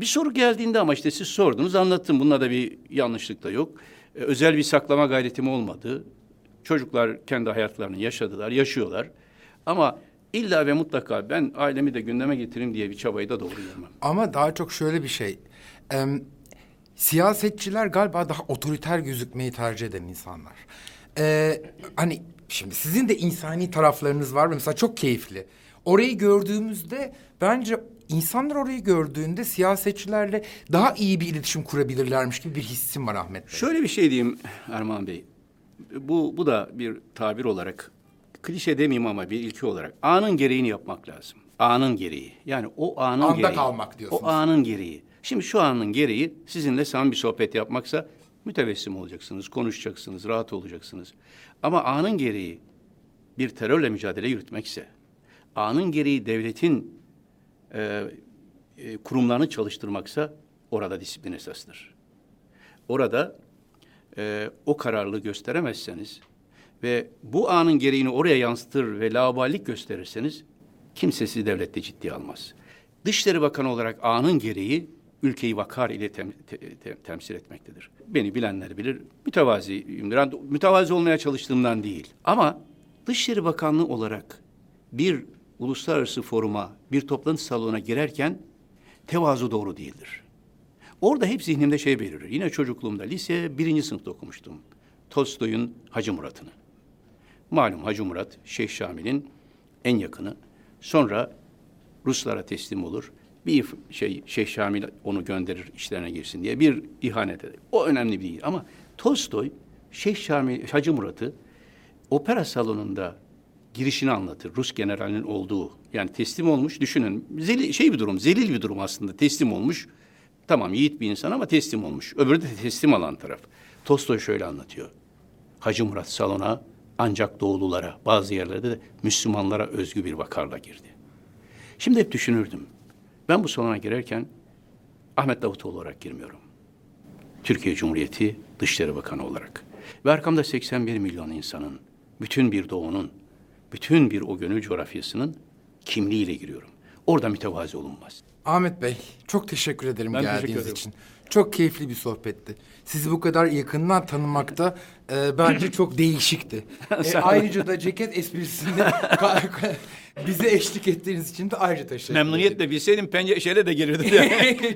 Bir soru geldiğinde ama işte siz sordunuz anlattım. Bunda da bir yanlışlık da yok. Ee, özel bir saklama gayretim olmadı. Çocuklar kendi hayatlarını yaşadılar, yaşıyorlar. Ama illa ve mutlaka ben ailemi de gündeme getireyim diye bir çabayı da doğru görmem. Ama daha çok şöyle bir şey. Em, siyasetçiler galiba daha otoriter gözükmeyi tercih eden insanlar. Ee, hani şimdi sizin de insani taraflarınız var. Mesela çok keyifli. Orayı gördüğümüzde bence insanlar orayı gördüğünde siyasetçilerle daha iyi bir iletişim kurabilirlermiş gibi bir hissim var Ahmet Bey. Şöyle bir şey diyeyim Erman Bey. Bu, bu da bir tabir olarak, klişe demeyeyim ama bir ilki olarak. Anın gereğini yapmak lazım. Anın gereği. Yani o anın Anda gereği. kalmak diyorsunuz. O anın gereği. Şimdi şu anın gereği sizinle samimi bir sohbet yapmaksa Mütevessim olacaksınız, konuşacaksınız, rahat olacaksınız. Ama anın gereği bir terörle mücadele yürütmekse, anın gereği devletin e, e, kurumlarını çalıştırmaksa orada disiplin esastır. Orada e, o kararlılığı gösteremezseniz ve bu anın gereğini oraya yansıtır ve laubalilik gösterirseniz kimse sizi devlette ciddiye almaz. Dışişleri Bakanı olarak anın gereği ülkeyi vakar ile tem- te- te- temsil etmektedir. Beni bilenler bilir. Mütevaziyimdir. Yani Mütevazi olmaya çalıştığımdan değil. Ama Dışişleri Bakanlığı olarak bir uluslararası foruma, bir toplantı salonuna girerken tevazu doğru değildir. Orada hep zihnimde şey belirir. Yine çocukluğumda lise birinci sınıfta okumuştum. Tolstoy'un Hacı Murat'ını. Malum Hacı Murat, Şeyh Şamil'in en yakını. Sonra Ruslara teslim olur. Bir şey Şeyh Şamil onu gönderir işlerine girsin diye bir ihanet eder. O önemli değil ama Tolstoy Şeyh Şamil Hacı Murat'ı opera salonunda girişini anlatır. Rus generalinin olduğu. Yani teslim olmuş düşünün. Zelil, şey bir durum, zelil bir durum aslında. Teslim olmuş. Tamam yiğit bir insan ama teslim olmuş. Öbürü de teslim alan taraf. Tolstoy şöyle anlatıyor. Hacı Murat salona ancak doğululara, bazı yerlerde de Müslümanlara özgü bir vakarla girdi. Şimdi hep düşünürdüm. Ben bu salona girerken Ahmet Davutoğlu olarak girmiyorum. Türkiye Cumhuriyeti Dışişleri Bakanı olarak. Ve arkamda 81 milyon insanın, bütün bir doğunun, bütün bir o gönül coğrafyasının kimliğiyle giriyorum. Orada mütevazi olunmaz. Ahmet Bey, çok teşekkür ederim Ben teşekkür geldiğiniz ederim. için. Çok keyifli bir sohbetti. Sizi bu kadar yakından tanımakta e, bence <laughs> çok değişikti. E, olun. ayrıca da ceket esprisinde bize eşlik ettiğiniz için de ayrıca teşekkür ederim. Memnuniyetle bilseydim pencere şeyle de gelirdim.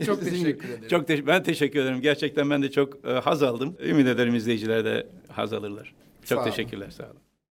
<laughs> Çok teşekkür ederim. Çok teş- ben teşekkür ederim. Gerçekten ben de çok e, haz aldım. Ümit ederim izleyiciler de haz alırlar. Çok Sağ olun. teşekkürler. Sağ olun.